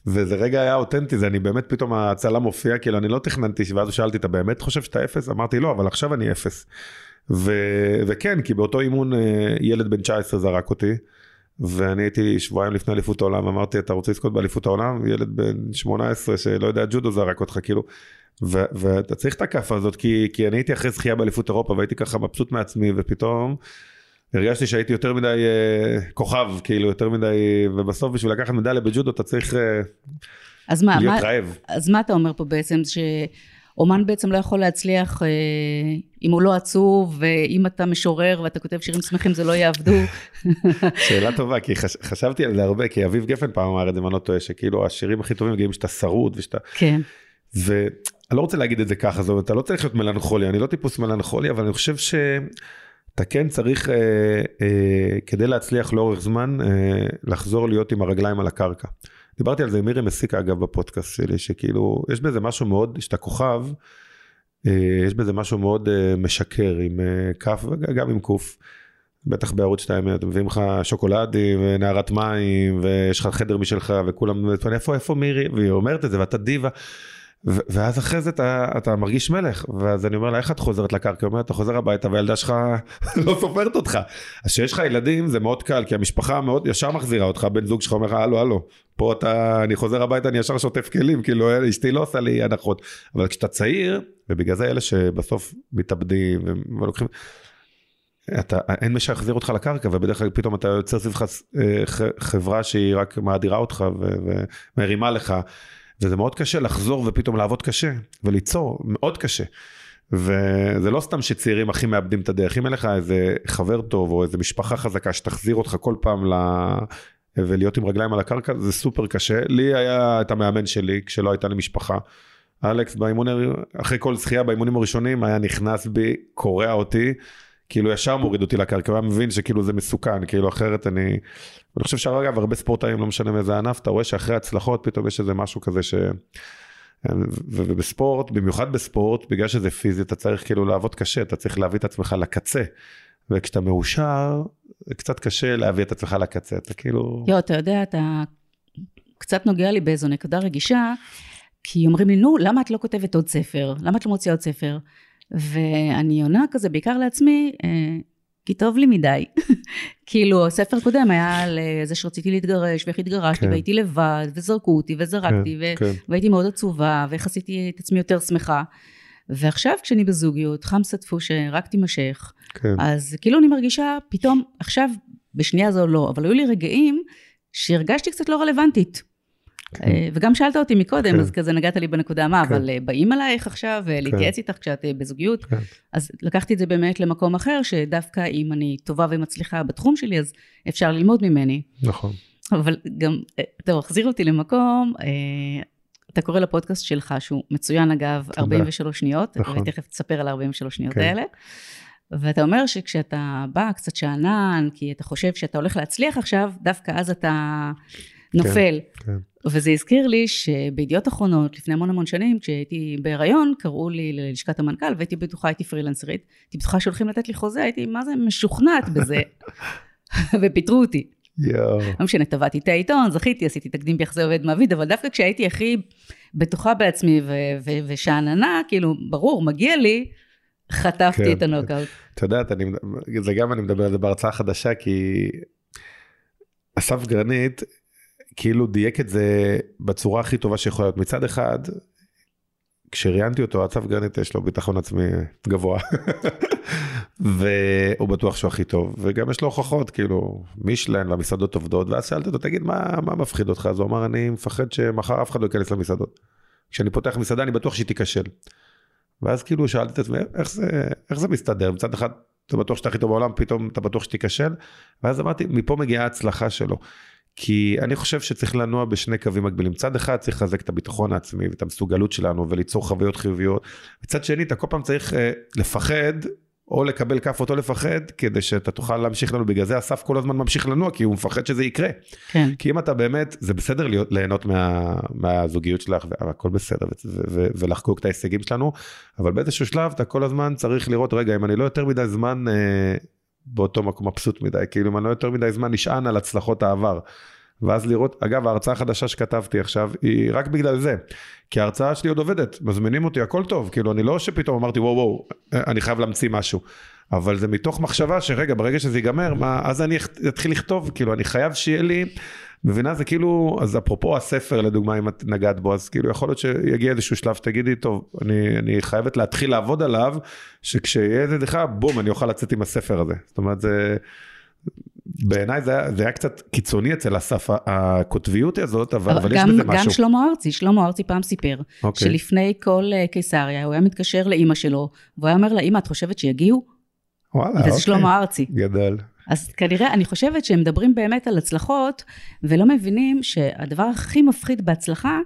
וזה רגע היה אותנטי, זה אני באמת פתאום הצלם מופיע, כאילו אני לא תכננתי, ואז שאלתי, אתה באמת חושב שאתה אפס? אמרתי לא, אבל עכשיו אני אפס. ו... וכן, כי באותו אימון אה, ילד בן 19 זרק אותי. ואני הייתי שבועיים לפני אליפות העולם, אמרתי, אתה רוצה לזכות באליפות העולם? ילד בן 18 שלא יודע ג'ודו זרק אותך, כאילו. ו- ואתה צריך את הכאפה הזאת, כי, כי אני הייתי אחרי זכייה באליפות אירופה, והייתי ככה מבסוט מעצמי, ופתאום הרגשתי שהייתי יותר מדי אה, כוכב, כאילו, יותר מדי, ובסוף בשביל לקחת מדליה בג'ודו אתה צריך אה, אז מה, להיות מה, רעב. אז מה אתה אומר פה בעצם? ש... אומן בעצם לא יכול להצליח אה, אם הוא לא עצוב, ואם אתה משורר ואתה כותב שירים שמחים זה לא יעבדו. שאלה טובה, כי חש, חשבתי על זה הרבה, כי אביב גפן פעם אמר את זה, אם אני לא טועה, שכאילו השירים הכי טובים מגיעים שאתה שרוד ושאתה... כן. ואני לא רוצה להגיד את זה ככה, זאת אומרת, אתה לא צריך להיות מלנכולי, אני לא טיפוס מלנכולי, אבל אני חושב שאתה כן צריך, אה, אה, כדי להצליח לאורך זמן, אה, לחזור להיות עם הרגליים על הקרקע. דיברתי על זה עם מירי מסיקה אגב בפודקאסט שלי, שכאילו, יש בזה משהו מאוד, שאתה כוכב, אה, יש בזה משהו מאוד אה, משקר עם אה, כף וגם עם קוף. בטח בערוץ 2 אתם מביאים לך שוקולדים ונערת מים ויש לך חדר משלך וכולם איפה איפה מירי והיא אומרת את זה ואתה דיבה ואז אחרי זה אתה, אתה מרגיש מלך, ואז אני אומר לה, איך את חוזרת לקרקע? היא אומרת, אתה חוזר הביתה והילדה שלך לא סופרת אותך. אז כשיש לך ילדים זה מאוד קל, כי המשפחה מאוד ישר מחזירה אותך, בן זוג שלך אומר לך, הלו, הלו, פה אתה, אני חוזר הביתה, אני ישר שוטף כלים, כאילו, אשתי לא עושה לי הנחות. אבל כשאתה צעיר, ובגלל זה אלה שבסוף מתאבדים ולוקחים, אתה, אין מי שיחזיר אותך לקרקע, ובדרך כלל פתאום אתה יוצר סביבך אה, חברה שהיא רק מאדירה אותך ומרימה לך. וזה מאוד קשה לחזור ופתאום לעבוד קשה וליצור, מאוד קשה. וזה לא סתם שצעירים הכי מאבדים את הדרך, אם אין לך איזה חבר טוב או איזה משפחה חזקה שתחזיר אותך כל פעם ל... ולהיות עם רגליים על הקרקע, זה סופר קשה. לי היה את המאמן שלי כשלא הייתה לי משפחה. אלכס באימון, אחרי כל זכייה באימונים הראשונים היה נכנס בי, קורע אותי, כאילו ישר מוריד אותי לקרקע, הוא היה מבין שכאילו זה מסוכן, כאילו אחרת אני... אני חושב שאגב הרבה ספורטאים, לא משנה מאיזה ענף, אתה רואה שאחרי הצלחות פתאום יש איזה משהו כזה ש... ובספורט, במיוחד בספורט, בגלל שזה פיזי, אתה צריך כאילו לעבוד קשה, אתה צריך להביא את עצמך לקצה. וכשאתה מאושר, זה קצת קשה להביא את עצמך לקצה, אתה כאילו... יו, אתה יודע, אתה קצת נוגע לי באיזו נקודה רגישה, כי אומרים לי, נו, למה את לא כותבת עוד ספר? למה את לא מוציאה עוד ספר? ואני עונה כזה, בעיקר לעצמי, אה, כי טוב לי מדי. כאילו, הספר הקודם היה על זה שרציתי להתגרש, ואיך התגרשתי, כן. והייתי לבד, וזרקו אותי, וזרקתי, כן, ו- כן. והייתי מאוד עצובה, ואיך עשיתי את עצמי יותר שמחה. ועכשיו כשאני בזוגיות, חם סטפו שרק תימשך, כן. אז כאילו אני מרגישה פתאום, עכשיו, בשנייה זו לא, אבל היו לי רגעים שהרגשתי קצת לא רלוונטית. אה, וגם שאלת אותי מקודם, כן. אז כזה נגעת לי בנקודה מה, כן. אבל אה, באים עלייך עכשיו אה, כן. להתייעץ איתך כשאת בזוגיות, כן. אז לקחתי את זה באמת למקום אחר, שדווקא אם אני טובה ומצליחה בתחום שלי, אז אפשר ללמוד ממני. נכון. אבל גם, אתה מחזיר אותי למקום, אתה קורא לפודקאסט שלך, שהוא מצוין אגב, תודה. 43 שניות, נכון. ותכף תספר על 43 שניות כן. האלה. ואתה אומר שכשאתה בא קצת שאנן, כי אתה חושב שאתה הולך להצליח עכשיו, דווקא אז אתה נופל. כן, כן. וזה הזכיר לי שבידיעות אחרונות, לפני המון המון שנים, כשהייתי בהיריון, קראו לי ללשכת המנכ"ל, והייתי בטוחה, הייתי פרילנסרית, הייתי בטוחה שהולכים לתת לי חוזה, הייתי, מה זה, משוכנעת בזה, ופיטרו אותי. יואו. לא משנה, טבעתי את העיתון, זכיתי, עשיתי תקדים ביחסי עובד מעביד, אבל דווקא כשהייתי הכי בטוחה בעצמי ושאננה, כאילו, ברור, מגיע לי, חטפתי כן. את הנוקאוט. את יודעת, זה גם אני מדבר על זה בהרצאה חדשה, כי אסף גרנית, כאילו דייק את זה בצורה הכי טובה שיכולה להיות. מצד אחד, כשראיינתי אותו, אסף גרנית יש לו ביטחון עצמי גבוה. והוא בטוח שהוא הכי טוב, וגם יש לו הוכחות, כאילו, מישלן והמסעדות עובדות, ואז שאלתי אותו, תגיד, מה, מה מפחיד אותך? אז הוא אמר, אני מפחד שמחר אף אחד לא ייכנס למסעדות. כשאני פותח מסעדה אני בטוח שהיא תיכשל. ואז כאילו שאלתי את עצמי, איך זה, איך זה מסתדר? מצד אחד אתה בטוח שאתה הכי טוב בעולם, פתאום אתה בטוח שתיכשל? ואז אמרתי, מפה מגיעה ההצלחה שלו. כי אני חושב שצריך לנוע בשני קווים מקבילים. מצד אחד צריך לחזק את הביטחון העצמי ואת המסוגלות שלנו וליצור חוויות חיוביות. מצד שני, אתה כל פעם צריך uh, לפחד או לקבל כאפות או לפחד, כדי שאתה תוכל להמשיך לנו. בגלל זה אסף כל הזמן ממשיך לנוע, כי הוא מפחד שזה יקרה. כן. כי אם אתה באמת, זה בסדר להיות, ליהנות מה, מהזוגיות שלך, והכל בסדר, ו- ו- ולחקוק את ההישגים שלנו, אבל באיזשהו שלב אתה כל הזמן צריך לראות, רגע, אם אני לא יותר מדי זמן אה, באותו מקום מבסוט מדי, כאילו אם אני לא יותר מדי זמן נשען על הצלחות העבר. ואז לראות, אגב ההרצאה החדשה שכתבתי עכשיו היא רק בגלל זה, כי ההרצאה שלי עוד עובדת, מזמינים אותי הכל טוב, כאילו אני לא שפתאום אמרתי וואו וואו, אני חייב להמציא משהו, אבל זה מתוך מחשבה שרגע ברגע שזה ייגמר, מה, אז אני אתחיל לכתוב, כאילו אני חייב שיהיה לי, מבינה זה כאילו, אז אפרופו הספר לדוגמה אם את נגעת בו, אז כאילו יכול להיות שיגיע איזשהו שלב תגידי טוב, אני, אני חייבת להתחיל לעבוד עליו, שכשיהיה איזה דחה בום אני אוכל לצאת עם הספר הזה, זאת אומרת זה... בעיניי זה, זה היה קצת קיצוני אצל אסף, הקוטביות הזאת, אבל, אבל גם, יש בזה משהו. גם שלמה ארצי, שלמה ארצי פעם סיפר, okay. אוקיי. שלפני כל אה, קיסריה, הוא היה מתקשר לאימא שלו, והוא היה אומר לה, אימא, את חושבת שיגיעו? וואלה, וזה אוקיי. שלמה ארצי. גדל. אז כנראה, אני חושבת שהם מדברים באמת על הצלחות, ולא מבינים שהדבר הכי מפחיד בהצלחה,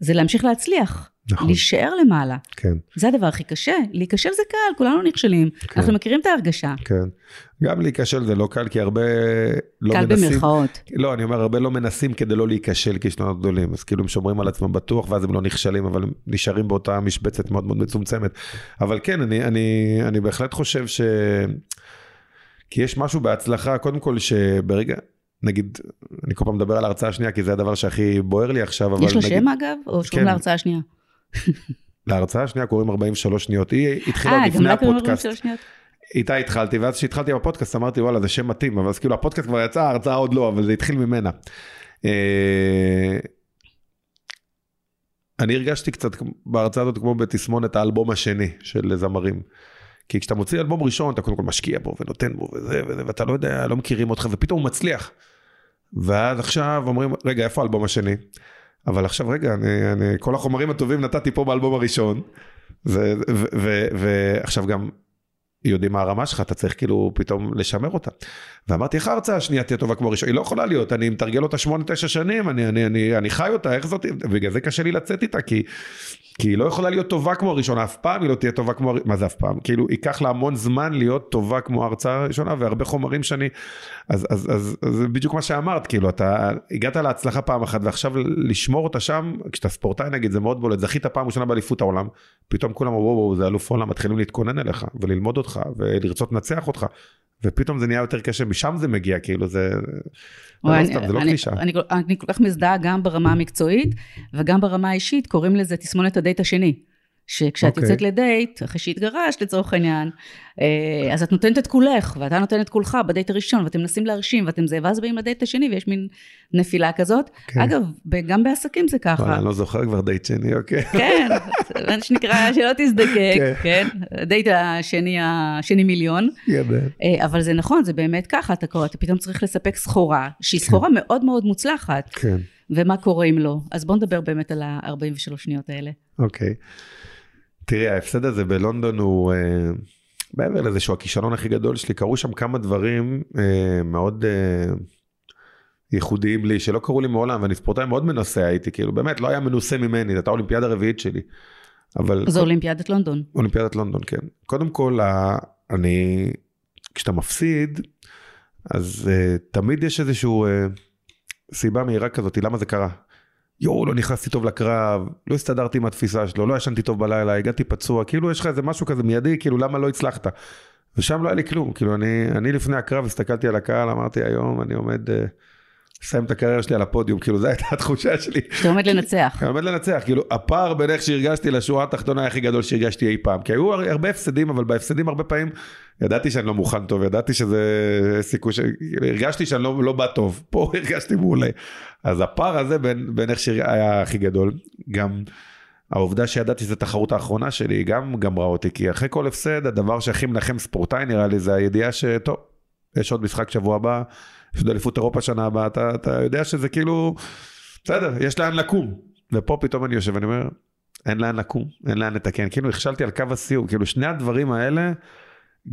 זה להמשיך להצליח. נכון. להישאר למעלה. כן. זה הדבר הכי קשה. להיכשל זה קל, כולנו נכשלים. כן. אנחנו מכירים את ההרגשה. כן. גם להיכשל זה לא קל, כי הרבה לא קל מנסים. במרכאות. לא, אני אומר, הרבה לא מנסים כדי לא להיכשל כישלונות גדולים. אז כאילו הם שומרים על עצמם בטוח, ואז הם לא נכשלים, אבל הם נשארים באותה משבצת מאוד מאוד מצומצמת. אבל כן, אני, אני, אני בהחלט חושב ש... כי יש משהו בהצלחה, קודם כל שברגע, נגיד, אני כל פעם מדבר על ההרצאה השנייה, כי זה הדבר שהכי בוער לי עכשיו, אבל יש לו נגיד... שם אגב? או שקוראים כן. להרצאה השנייה? להרצאה השנייה קוראים 43 שניות, היא התחילה אה, לפני קוראים הפודקאסט. 43 שניות? איתה התחלתי, ואז כשהתחלתי בפודקאסט אמרתי וואלה זה שם מתאים, אבל אז כאילו הפודקאסט כבר יצא, ההרצאה עוד לא, אבל זה התחיל ממנה. אה, אני הרגשתי קצת בהרצאה הזאת כמו בתסמונת האלבום השני של זמרים. כי כשאתה מוציא אלבום ראשון אתה קודם כל משקיע בו ונותן בו וזה וזה ואתה לא יודע, לא מכירים אותך ופתאום הוא מצליח. ואז עכשיו אומרים רגע איפה האלבום השני? אבל עכשיו רגע אני, אני כל החומרים הטובים נתתי פה באלבום הראשון. ועכשיו גם יודעים מה הרמה שלך, אתה צריך כאילו פתאום לשמר אותה. ואמרתי, איך ההרצאה השנייה תהיה טובה כמו הראשונה? היא לא יכולה להיות, אני מתרגל אותה שמונה, תשע שנים, אני, אני, אני, אני חי אותה, איך זאת, בגלל זה קשה לי לצאת איתה, כי, כי היא לא יכולה להיות טובה כמו הראשונה, אף פעם היא לא תהיה טובה כמו, מה זה אף פעם? כאילו, ייקח לה המון זמן להיות טובה כמו ההרצאה הראשונה, והרבה חומרים שאני, אז, אז, אז, אז זה בדיוק מה שאמרת, כאילו, אתה הגעת להצלחה פעם אחת, ועכשיו לשמור אותה שם, כשאתה ספורטאי נגיד, זה מאוד בולט, זכית פעם ראשונה באליפות העולם, פתאום כולם וואו וואו זה אלוף עולם מתחילים להתכונן אליך וללמוד אותך ולרצות לנצח אותך ופתאום זה נהיה יותר קשה משם זה מגיע כאילו זה, זה לא סתם זה לא קלישה. אני, אני, אני כל כך מזדהה גם ברמה המקצועית וגם ברמה האישית, קוראים לזה תסמונת הדייט השני. שכשאת אוקיי. יוצאת לדייט, אחרי שהתגרשת לצורך העניין, אה, אז את נותנת את כולך, ואתה נותן את כולך בדייט הראשון, ואתם מנסים להרשים, ואתם זה, ואז באים לדייט השני, ויש מין נפילה כזאת. כן. אגב, גם בעסקים זה ככה. אני לא זוכר כבר דייט שני אוקיי. כן, זה מה שנקרא, שלא תזדקק, כן. כן? הדייט השני, השני מיליון. גדל. אה, אבל זה נכון, זה באמת ככה, אתה, קורא, אתה פתאום צריך לספק סחורה, שהיא סחורה מאוד מאוד מוצלחת, כן ומה קורה אם לא. אז בואו נדבר באמת על ה-43 שניות האלה. אוקיי. תראי ההפסד הזה בלונדון הוא אה, מעבר לזה שהוא הכישלון הכי גדול שלי קרו שם כמה דברים אה, מאוד אה, ייחודיים לי שלא קרו לי מעולם ואני ספורטאי מאוד מנוסה הייתי כאילו באמת לא היה מנוסה ממני זאת הייתה האולימפיאדה הרביעית שלי. אבל זו אולימפיאדת לונדון. אולימפיאדת לונדון כן קודם כל אני כשאתה מפסיד אז uh, תמיד יש איזשהו uh, סיבה מהירה כזאת למה זה קרה. יואו לא נכנסתי טוב לקרב לא הסתדרתי עם התפיסה שלו לא ישנתי טוב בלילה הגעתי פצוע כאילו יש לך איזה משהו כזה מיידי כאילו למה לא הצלחת. ושם לא היה לי כלום כאילו אני אני לפני הקרב הסתכלתי על הקהל אמרתי היום אני עומד. Uh, לסיים את הקריירה שלי על הפודיום, כאילו זו הייתה התחושה שלי. שאתה עומד לנצח. אני עומד לנצח, כאילו הפער בין איך שהרגשתי לשורה התחתונה הכי גדול שהרגשתי אי פעם. כי היו הר- הרבה הפסדים, אבל בהפסדים הרבה פעמים ידעתי שאני לא מוכן טוב, ידעתי שזה סיכוי, ש... כאילו, הרגשתי שאני לא, לא בא טוב, פה הרגשתי מעולה. אז הפער הזה בין, בין איך שהיה הכי גדול, גם העובדה שידעתי שזו התחרות האחרונה שלי, גם גמרה אותי, כי אחרי כל הפסד, הדבר שהכי מנחם ספורטאי נראה לי, זה הידיעה שטוב, יש עוד משחק שבוע הבא, יש עוד אליפות אירופה שנה הבאה, אתה, אתה יודע שזה כאילו, בסדר, יש לאן לקום. ופה פתאום אני יושב ואני אומר, אין לאן לקום, אין לאן לתקן, כאילו נכשלתי על קו הסיום, כאילו שני הדברים האלה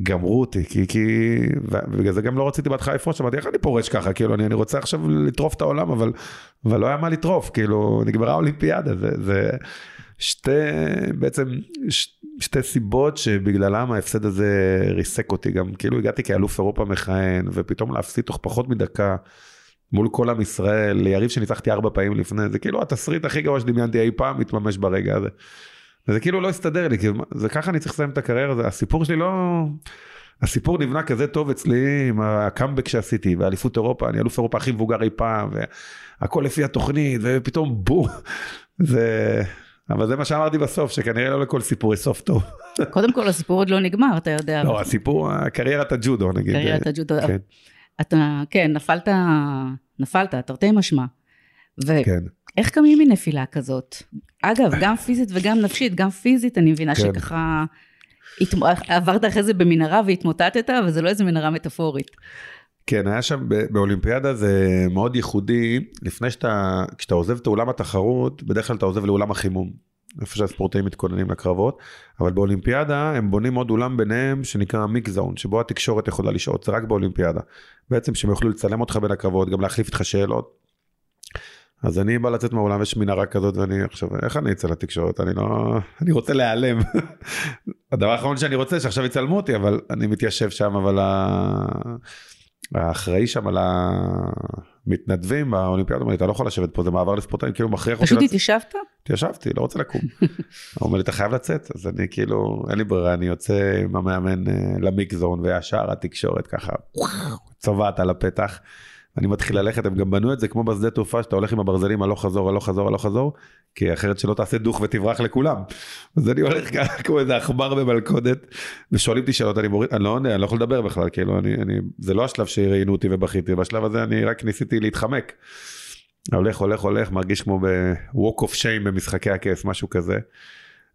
גמרו אותי, כי, כי, ובגלל זה גם לא רציתי בהתחלה לפרוש, אמרתי, איך אני פורש ככה, כאילו, אני, אני רוצה עכשיו לטרוף את העולם, אבל, אבל לא היה מה לטרוף, כאילו, נגמרה האולימפיאדה, זה, זה שתי, בעצם, ש, שתי סיבות שבגללם ההפסד הזה ריסק אותי, גם כאילו הגעתי כאלוף אירופה מכהן, ופתאום להפסיד תוך פחות מדקה. מול כל עם ישראל, ליריב שניצחתי ארבע פעמים לפני, זה כאילו התסריט הכי גרוע שדמיינתי אי פעם מתממש ברגע הזה. וזה כאילו לא הסתדר לי, כי זה ככה אני צריך לסיים את הקריירה, הסיפור שלי לא... הסיפור נבנה כזה טוב אצלי עם הקאמבק שעשיתי, ואליפות אירופה, אני אלוף אירופה הכי מבוגר אי פעם, והכל לפי התוכנית, ופתאום בום. זה... אבל זה מה שאמרתי בסוף, שכנראה לא לכל סיפור יש סוף טוב. קודם כל הסיפור עוד לא נגמר, אתה יודע. לא, הסיפור, קריירת הג'ודו נגיד. קריירת הג'ודו. כן. אתה, כן, נפלת, נפלת, תרתי משמע. ואיך כן. קמים מנפילה כזאת? אגב, גם פיזית וגם נפשית, גם פיזית אני מבינה כן. שככה עברת אחרי זה במנהרה והתמוטטת, אבל זה לא איזה מנהרה מטאפורית. כן, היה שם באולימפיאדה זה מאוד ייחודי, לפני שאתה, כשאתה עוזב את אולם התחרות, בדרך כלל אתה עוזב לאולם החימום. איפה שהספורטאים מתכוננים לקרבות, אבל באולימפיאדה הם בונים עוד אולם ביניהם שנקרא מיק זון, שבו התקשורת יכולה לשהות, זה רק באולימפיאדה. בעצם שהם יוכלו לצלם אותך בין הקרבות, גם להחליף איתך שאלות. אז אני בא לצאת מהאולם, יש מנהרה כזאת ואני עכשיו, איך אני אצא לתקשורת? אני לא... אני רוצה להיעלם. הדבר האחרון שאני רוצה שעכשיו יצלמו אותי, אבל אני מתיישב שם, אבל האחראי שם על המתנדבים באולימפיאדה, אומר לי, אתה לא יכול לשבת פה, זה מעבר לספורטאים, כאילו מכריח אותי... פשוט התיישבת? התיישבתי, לא רוצה לקום. הוא אומר לי, אתה חייב לצאת, אז אני כאילו, אין לי ברירה, אני יוצא עם המאמן אה, למיקזון, וישר התקשורת ככה, צובעת על הפתח. אני מתחיל ללכת, הם גם בנו את זה כמו בשדה תעופה, שאתה הולך עם הברזלים הלוך חזור, הלוך חזור, הלוך חזור, כי אחרת שלא תעשה דוך ותברח לכולם. אז אני הולך ככה כמו איזה עכבר במלכודת, ושואלים אותי שאלות, אני מוריד, אני לא עונה, אני לא יכול לדבר בכלל, כאילו, אני, אני, זה לא השלב שראיינו אותי ובכיתי, בשלב הזה אני רק ניסיתי להתחמק. הולך, הולך, הולך, מרגיש כמו ב-walk of shame במשחקי הכס, משהו כזה.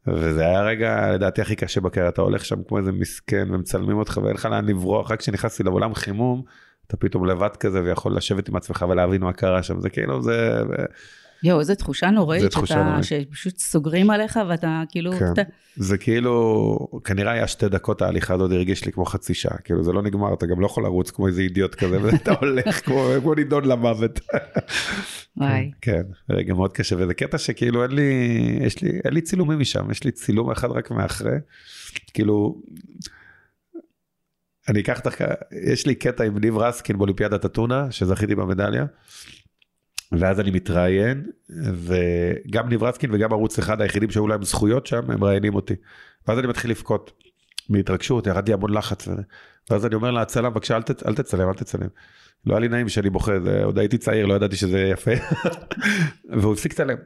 וזה היה רגע לדעתי הכי קשה בקריירה, אתה הולך שם כמו איזה מסכן ומצלמים אותך ואין לך לאן לברוח, רק כשנכנסתי לעולם חימום. אתה פתאום לבד כזה ויכול לשבת עם עצמך ולהבין מה קרה שם, זה כאילו, זה... יואו, איזו תחושה נוראית, שאתה, שפשוט סוגרים עליך ואתה כאילו... כן. אתה... זה כאילו, כנראה היה שתי דקות ההליכה הזאת הרגיש לי כמו חצי שעה, כאילו זה לא נגמר, אתה גם לא יכול לרוץ כמו איזה אידיוט כזה, ואתה הולך כמו, כמו נידון למוות. וואי. כן, רגע מאוד קשה, וזה קטע שכאילו אין לי, יש לי, אין לי צילומים משם, יש לי צילום אחד רק מאחרי, כאילו... אני אקח אותך, יש לי קטע עם ניב רסקין באולימפיאדת אתונה, שזכיתי במדליה. ואז אני מתראיין, וגם ניב רסקין וגם ערוץ אחד היחידים שהיו להם זכויות שם, הם מראיינים אותי. ואז אני מתחיל לבכות מהתרגשות, ירדתי המון לחץ. ואז אני אומר להצלם, בבקשה אל, ת... אל תצלם, אל תצלם. לא היה לי נעים שאני בוכה. עוד הייתי צעיר, לא ידעתי שזה יפה. והוא הפסיק לצלם.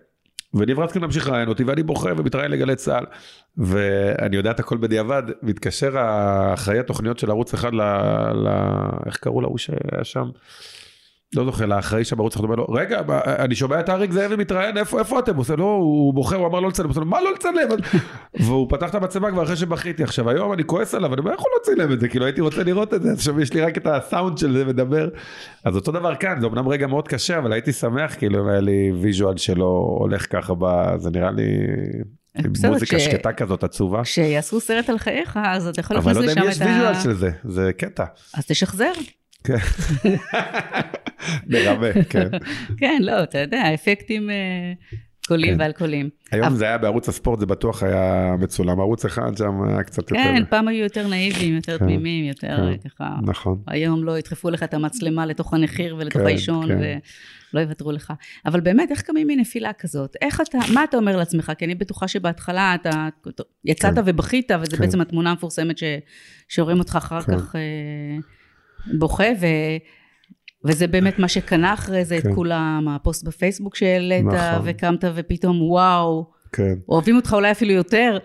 וניב רצקין ממשיך לראיין אותי ואני בוחר ומתראיין לגלי צה"ל ואני יודע את הכל בדיעבד מתקשר האחראי התוכניות של ערוץ אחד ל... ל... איך קראו להוא שהיה שם. לא זוכר, לאחראי שם בערוץ אחד אומר לו, רגע, אני שומע את אריק זאבי מתראיין, איפה, איפה אתם? הוא לא, הוא בוחר, הוא אמר לא לצלם, הוא עושה, מה לא לצלם? והוא פתח את המצלמה כבר אחרי שבכיתי. עכשיו, היום אני כועס עליו, אני אומר, איך הוא לא צילם את זה? כאילו, הייתי רוצה לראות את זה, עכשיו יש לי רק את הסאונד של זה מדבר. אז אותו דבר כאן, זה אמנם רגע מאוד קשה, אבל הייתי שמח, כאילו, אם היה לי visual שלו הולך ככה, זה נראה לי... עם מוזיקה שקטה כזאת עצובה. כשיעשו סרט על חייך, אז אתה יכול להכניס לשם את ה... אבל לא יודע אם יש visual של זה, זה קטע. אז תשחזר. כן. מרמה, כן. כן, לא, אתה יודע, אפקטים אה, קולים כן. ועל קולים. היום זה היה בערוץ הספורט, זה בטוח היה מצולם. ערוץ אחד שם היה קצת יותר... כן, פעם היו יותר נאיביים, יותר כן, תמימים, יותר כן, ככה... נכון. היום לא ידחפו לך את המצלמה לתוך הנחיר ולתוך האישון, ולא יוותרו לך. אבל באמת, איך קמים מנפילה כזאת? איך אתה, מה אתה אומר לעצמך? כי אני בטוחה שבהתחלה אתה יצאת ובכית, וזו בעצם התמונה המפורסמת שרואים אותך אחר כך... אה, בוכה, ו... וזה באמת מה שקנה אחרי זה כן. את כולם, הפוסט בפייסבוק שהעלית, נכון. וקמת ופתאום וואו, כן. אוהבים אותך אולי אפילו יותר.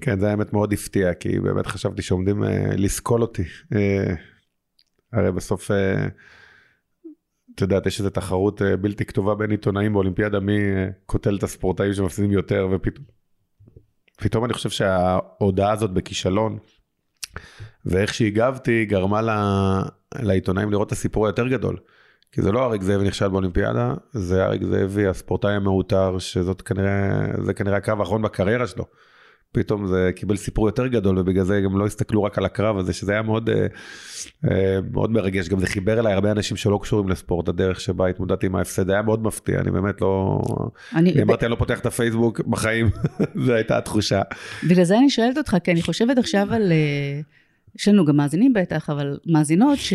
כן, זה האמת מאוד הפתיע, כי באמת חשבתי שעומדים uh, לסקול אותי. Uh, הרי בסוף, uh, את יודעת, יש איזו תחרות uh, בלתי כתובה בין עיתונאים באולימפיאדה, מי uh, קוטל את הספורטאים שמפסידים יותר, ופתאום פתאום אני חושב שההודעה הזאת בכישלון, ואיך שהגבתי גרמה לה, לעיתונאים לראות את הסיפור היותר גדול. כי זה לא אריק זאבי נכשל באולימפיאדה, זה אריק זאבי הספורטאי המעוטר, שזאת כנראה, זה כנראה הקרב האחרון בקריירה שלו. פתאום זה קיבל סיפור יותר גדול ובגלל זה גם לא הסתכלו רק על הקרב הזה שזה היה מאוד אה, אה, מאוד מרגש גם זה חיבר אליי הרבה אנשים שלא קשורים לספורט הדרך שבה התמודדתי עם ההפסד היה מאוד מפתיע אני באמת לא אני, אני אמרתי אני לא פותח את הפייסבוק בחיים זו הייתה התחושה. בגלל זה אני שואלת אותך כי אני חושבת עכשיו על אה, יש לנו גם מאזינים בטח אבל מאזינות ש...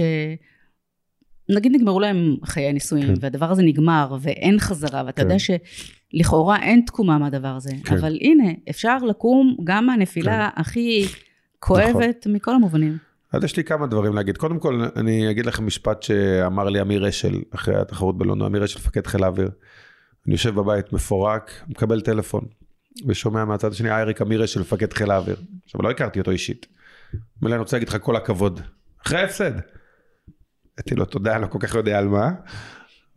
נגיד נגמרו להם חיי נישואים, כן. והדבר הזה נגמר, ואין חזרה, ואתה כן. יודע שלכאורה אין תקומה מהדבר הזה, כן. אבל הנה, אפשר לקום גם מהנפילה כן. הכי כואבת נכון. מכל המובנים. אז יש לי כמה דברים להגיד. קודם כל, אני אגיד לכם משפט שאמר לי אמיר אשל, אחרי התחרות בלונדון, אמיר אשל, מפקד חיל האוויר. אני יושב בבית מפורק, מקבל טלפון, ושומע מהצד השני, אייריק אמיר אשל, מפקד חיל האוויר. עכשיו, לא הכרתי אותו אישית. אומר לי, אני רוצה להגיד לך כל הכבוד. אחרי ההפסד. אמרתי לו תודה, אני לא כל כך יודע על מה.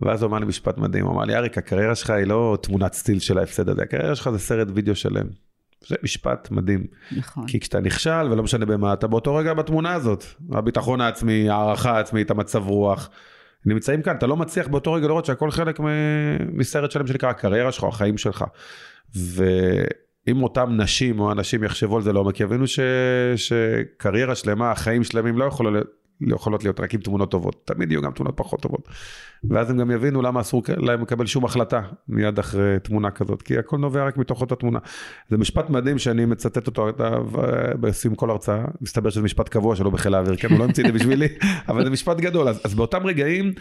ואז הוא אמר לי משפט מדהים, הוא אמר לי, אריק, הקריירה שלך היא לא תמונת סטיל של ההפסד הזה, הקריירה שלך זה סרט וידאו שלם. זה משפט מדהים. נכון. כי כשאתה נכשל, ולא משנה במה, אתה באותו רגע בתמונה הזאת. הביטחון העצמי, הערכה העצמית, המצב רוח. נמצאים כאן, אתה לא מצליח באותו רגע לראות שהכל חלק מסרט שלם שנקרא הקריירה שלך, החיים שלך. ואם אותם נשים או אנשים יחשבו על זה לעומק, יבינו ש... שקריירה שלמה, חיים שלמים לא יכולו לא יכולות להיות רק עם תמונות טובות, תמיד יהיו גם תמונות פחות טובות. ואז הם גם יבינו למה אסור להם לקבל שום החלטה מיד אחרי תמונה כזאת, כי הכל נובע רק מתוך אותה תמונה. זה משפט מדהים שאני מצטט אותו בסיום כל הרצאה, מסתבר שזה משפט קבוע שלא בחיל האוויר, כן, הוא לא המציא את זה בשבילי, אבל זה משפט גדול, אז, אז באותם רגעים,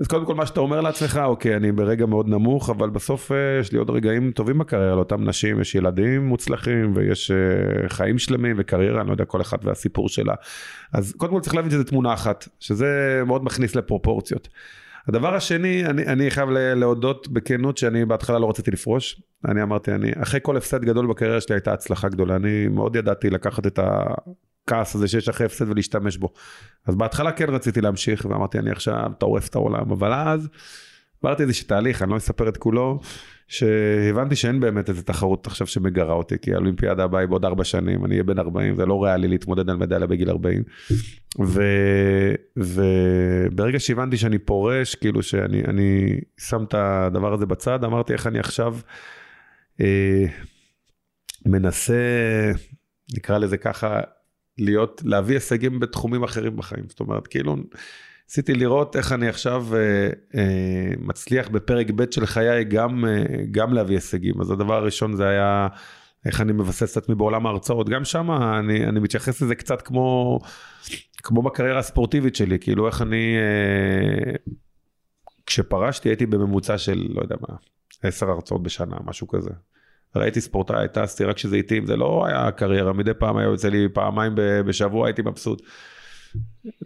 אז קודם כל מה שאתה אומר לעצמך, אוקיי, אני ברגע מאוד נמוך, אבל בסוף אה, יש לי עוד רגעים טובים בקריירה, לאותם נשים יש ילדים מוצלחים, ויש אה, חיים שלמים וקריירה, אני לא יודע, כל אחת והסיפור שלה. אז קודם כל צריך להבין שזה תמונה אחת, שזה מאוד מכניס לפרופורציות. הדבר השני, אני, אני חייב להודות בכנות שאני בהתחלה לא רציתי לפרוש. אני אמרתי, אני, אחרי כל הפסד גדול בקריירה שלי הייתה הצלחה גדולה. אני מאוד ידעתי לקחת את הכעס הזה שיש אחרי הפסד ולהשתמש בו. אז בהתחלה כן רציתי להמשיך, ואמרתי, אני עכשיו טורף את העולם, אבל אז עברתי איזה תהליך, אני לא אספר את כולו, שהבנתי שאין באמת איזה תחרות עכשיו שמגרה אותי, כי האולימפיאדה הבאה היא בעוד ארבע שנים, אני אהיה בן 40, זה לא ריאלי להתמודד על מדליה בגיל 40. ו, וברגע שהבנתי שאני פורש, כאילו שאני אני שם את הדבר הזה בצד, אמרתי איך אני עכשיו אה, מנסה, נקרא לזה ככה, להיות, להביא הישגים בתחומים אחרים בחיים. זאת אומרת, כאילו, ניסיתי לראות איך אני עכשיו אה, אה, מצליח בפרק ב' של חיי גם, אה, גם להביא הישגים. אז הדבר הראשון זה היה איך אני מבסס את עצמי בעולם ההרצאות. גם שם אני, אני מתייחס לזה קצת כמו, כמו בקריירה הספורטיבית שלי, כאילו איך אני, אה, כשפרשתי הייתי בממוצע של, לא יודע מה, עשר הרצאות בשנה, משהו כזה. ראיתי ספורטאי, טסתי רק כשזה התאים, זה לא היה קריירה, מדי פעם היה יוצא לי פעמיים בשבוע, הייתי מבסוט.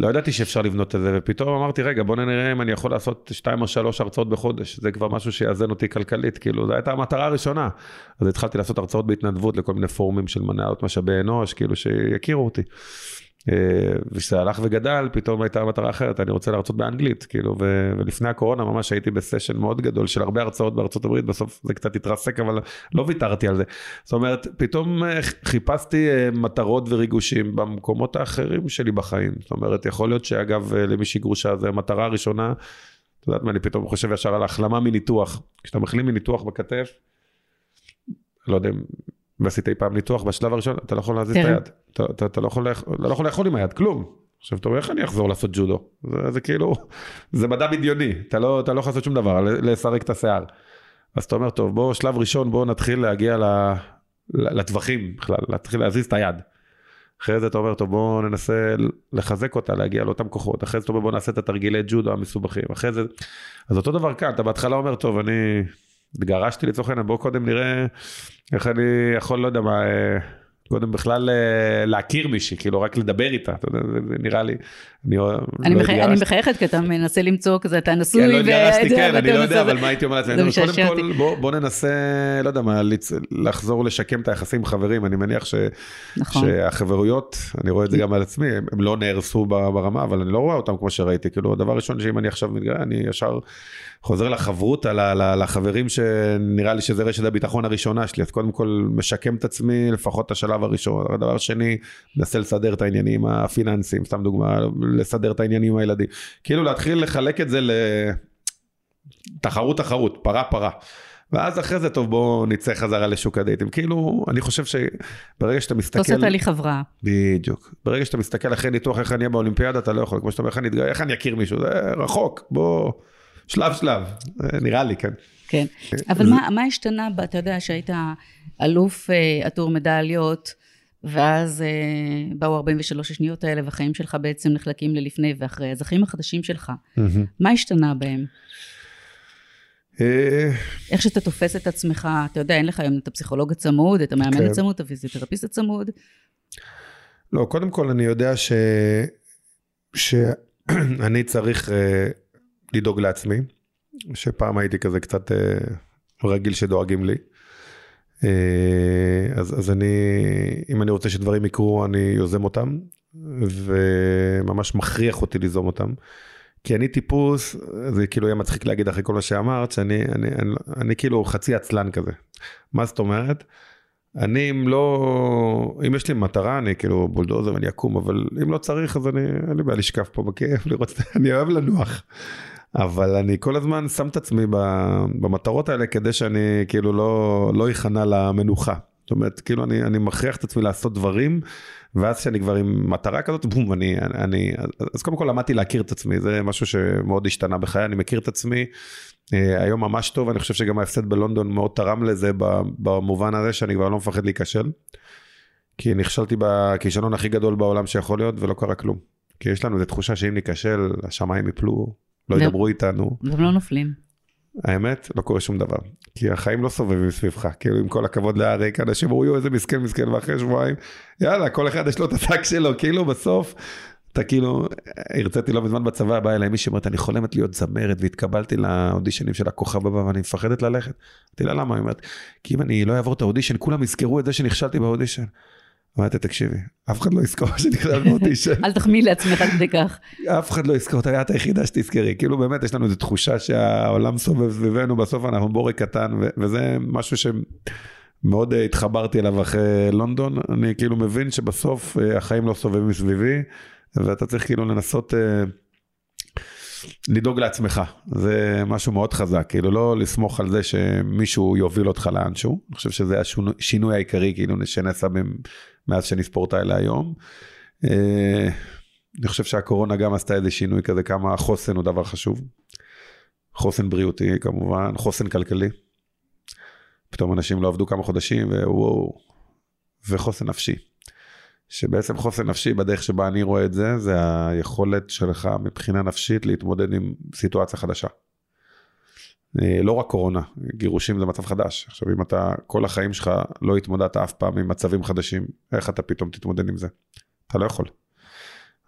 לא ידעתי שאפשר לבנות את זה, ופתאום אמרתי, רגע, בוא נראה אם אני יכול לעשות שתיים או שלוש הרצאות בחודש, זה כבר משהו שיאזן אותי כלכלית, כאילו, זו הייתה המטרה הראשונה. אז התחלתי לעשות הרצאות בהתנדבות לכל מיני פורומים של מנהלות משאבי אנוש, כאילו, שיכירו אותי. אה, וכשזה הלך וגדל, פתאום הייתה מטרה אחרת, אני רוצה להרצות באנגלית, כאילו, ו- ולפני הקורונה ממש הייתי בסשן מאוד גדול של הרבה הרצאות בארצות הברית, בסוף זה קצת התרסק, אבל לא ויתרתי על זה. זאת אומרת, פתאום אה, חיפשתי אה, מטרות וריגושים במקומות האחרים שלי בחיים. זאת אומרת, יכול להיות שאגב, למי שגרושה, זה המטרה הראשונה, את יודעת מה, אני פתאום חושב ישר על החלמה מניתוח. כשאתה מחלים מניתוח בכתף, לא יודע ועשית אי פעם ניתוח בשלב הראשון, אתה לא יכול להזיז את היד. אתה, אתה, אתה לא, יכול, לא יכול לאכול עם היד, כלום. עכשיו אתה אומר, איך אני אחזור לעשות ג'ודו? זה, זה כאילו, זה מדע בדיוני, אתה לא, אתה לא יכול לעשות שום דבר, לסרק את השיער. אז אתה אומר, טוב, בוא, שלב ראשון, בוא נתחיל להגיע לטווחים בכלל, להתחיל להזיז את היד. אחרי זה אתה אומר, טוב, בוא ננסה לחזק אותה, להגיע לאותם כוחות. אחרי זה אתה אומר, בוא נעשה את התרגילי ג'ודו המסובכים. אחרי זה, אז אותו דבר כאן, אתה בהתחלה אומר, טוב, אני התגרשתי לצורך העניין, בוא קודם נראה איך אני יכול, לא יודע מה, אה, קודם בכלל אה, להכיר מישהי, כאילו רק לדבר איתה, אתה יודע, זה נראה לי, אני, אני, לא מח... אני מחייכת כי אתה מנסה למצוא כזה, אתה נשוי. כן, לא התגרשתי, כן, אני לא יודע, אבל מה הייתי אומר לעצמי, קודם כל בוא, בוא ננסה, לא יודע מה, לחזור לשקם את היחסים עם חברים, אני מניח ש, נכון. שהחברויות, אני רואה את זה גם על עצמי, הם לא נהרסו ברמה, אבל אני לא רואה אותם כמו שראיתי, כאילו הדבר ראשון שאם אני עכשיו מתגרה, אני ישר חוזר לחברות, לחברים שנראה לי שזה רשת הביטחון הראשונה שלי, אז קודם כל משקם את עצמי, לפחות את השלב הראשון. הדבר השני, מנסה לסדר את העניינים הפיננסיים, סתם דוגמה, לסדר את העניינים עם הילדים. כאילו להתחיל לחלק את זה לתחרות תחרות, פרה פרה. ואז אחרי זה, טוב, בואו נצא חזרה לשוק הדייטים. כאילו, אני חושב שברגע שאתה מסתכל... עושה תהליך הבראה. בדיוק. ברגע שאתה מסתכל אחרי ניתוח איך אני אהיה באולימפיאדה, אתה לא יכול. כמו שאתה אומר, איך אני איך אני אכיר מישהו? זה רחוק, בוא, שלב שלב. נראה לי, כן. כן. אבל מה, מה השתנה, אתה יודע, שהיית אלוף uh, עטור מדליות, ואז uh, באו 43 השניות האלה, והחיים שלך בעצם נחלקים ללפני ואחרי. אז החיים החדשים שלך, מה השתנה בהם? אה, איך שאתה תופס את עצמך, אתה יודע, אין לך היום את הפסיכולוג הצמוד, את המאמן כן. הצמוד, את הפיזיותרפיסט הצמוד. לא, קודם כל אני יודע ש... שאני צריך uh, לדאוג לעצמי, שפעם הייתי כזה קצת uh, רגיל שדואגים לי. Uh, אז, אז אני, אם אני רוצה שדברים יקרו, אני יוזם אותם, וממש מכריח אותי ליזום אותם. כי אני טיפוס, זה כאילו יהיה מצחיק להגיד אחרי כל מה שאמרת, שאני אני, אני, אני כאילו חצי עצלן כזה. מה זאת אומרת? אני אם לא, אם יש לי מטרה, אני כאילו בולדוזר ואני אקום, אבל אם לא צריך, אז אני, אין לי בעיה לשכב פה בכיף, לראות, אני אוהב לנוח. אבל אני כל הזמן שם את עצמי במטרות האלה כדי שאני כאילו לא, לא אכנע למנוחה. זאת אומרת, כאילו אני, אני מכריח את עצמי לעשות דברים, ואז כשאני כבר עם מטרה כזאת, בום, אני, אני, אז קודם כל למדתי להכיר את עצמי, זה משהו שמאוד השתנה בחיי, אני מכיר את עצמי, אה, היום ממש טוב, אני חושב שגם ההפסד בלונדון מאוד תרם לזה במובן הזה שאני כבר לא מפחד להיכשל. כי נכשלתי בכישלון הכי גדול בעולם שיכול להיות ולא קרה כלום. כי יש לנו איזו תחושה שאם ניכשל, השמיים יפלו, לא ידברו איתנו. גם לא נופלים. האמת, לא קורה שום דבר. כי החיים לא סובבים סביבך. כאילו, עם כל הכבוד לאריק, אנשים אמרו, איזה מסכן מסכן, ואחרי שבועיים, יאללה, כל אחד יש לו את השק שלו, כאילו, בסוף, אתה כאילו, הרציתי לא מזמן בצבא, בא אליי מישהי, אומרת, אני חולמת להיות זמרת, והתקבלתי לאודישנים של הכוכב הבא, ואני מפחדת ללכת. אמרתי לה, למה? היא אומרת, כי אם אני לא אעבור את האודישן, כולם יזכרו את זה שנכשלתי באודישן. אמרתי, תקשיבי, אף אחד לא יזכור שנכשל באודישן. אל תחמיא לעצמך עד כדי כך. אף אחד לא יזכור, את היחידה שתזכרי. כאילו באמת יש לנו איזו תחושה שהעולם סובב סביבנו, בסוף אנחנו בורג קטן, וזה משהו שמאוד אה, התחברתי אליו אחרי לונדון. אני כאילו מבין שבסוף אה, החיים לא סובבים מסביבי, ואתה צריך כאילו לנסות... אה, לדאוג לעצמך, זה משהו מאוד חזק, כאילו לא לסמוך על זה שמישהו יוביל אותך לאנשהו, אני חושב שזה השינוי העיקרי כאילו שנעשה מאז שאני ספורטאי להיום. אה, אני חושב שהקורונה גם עשתה איזה שינוי כזה, כמה החוסן הוא דבר חשוב. חוסן בריאותי כמובן, חוסן כלכלי. פתאום אנשים לא עבדו כמה חודשים ווואו, וחוסן נפשי. שבעצם חוסן נפשי בדרך שבה אני רואה את זה, זה היכולת שלך מבחינה נפשית להתמודד עם סיטואציה חדשה. אה, לא רק קורונה, גירושים זה מצב חדש. עכשיו אם אתה כל החיים שלך לא התמודדת אף פעם עם מצבים חדשים, איך אתה פתאום תתמודד עם זה? אתה לא יכול.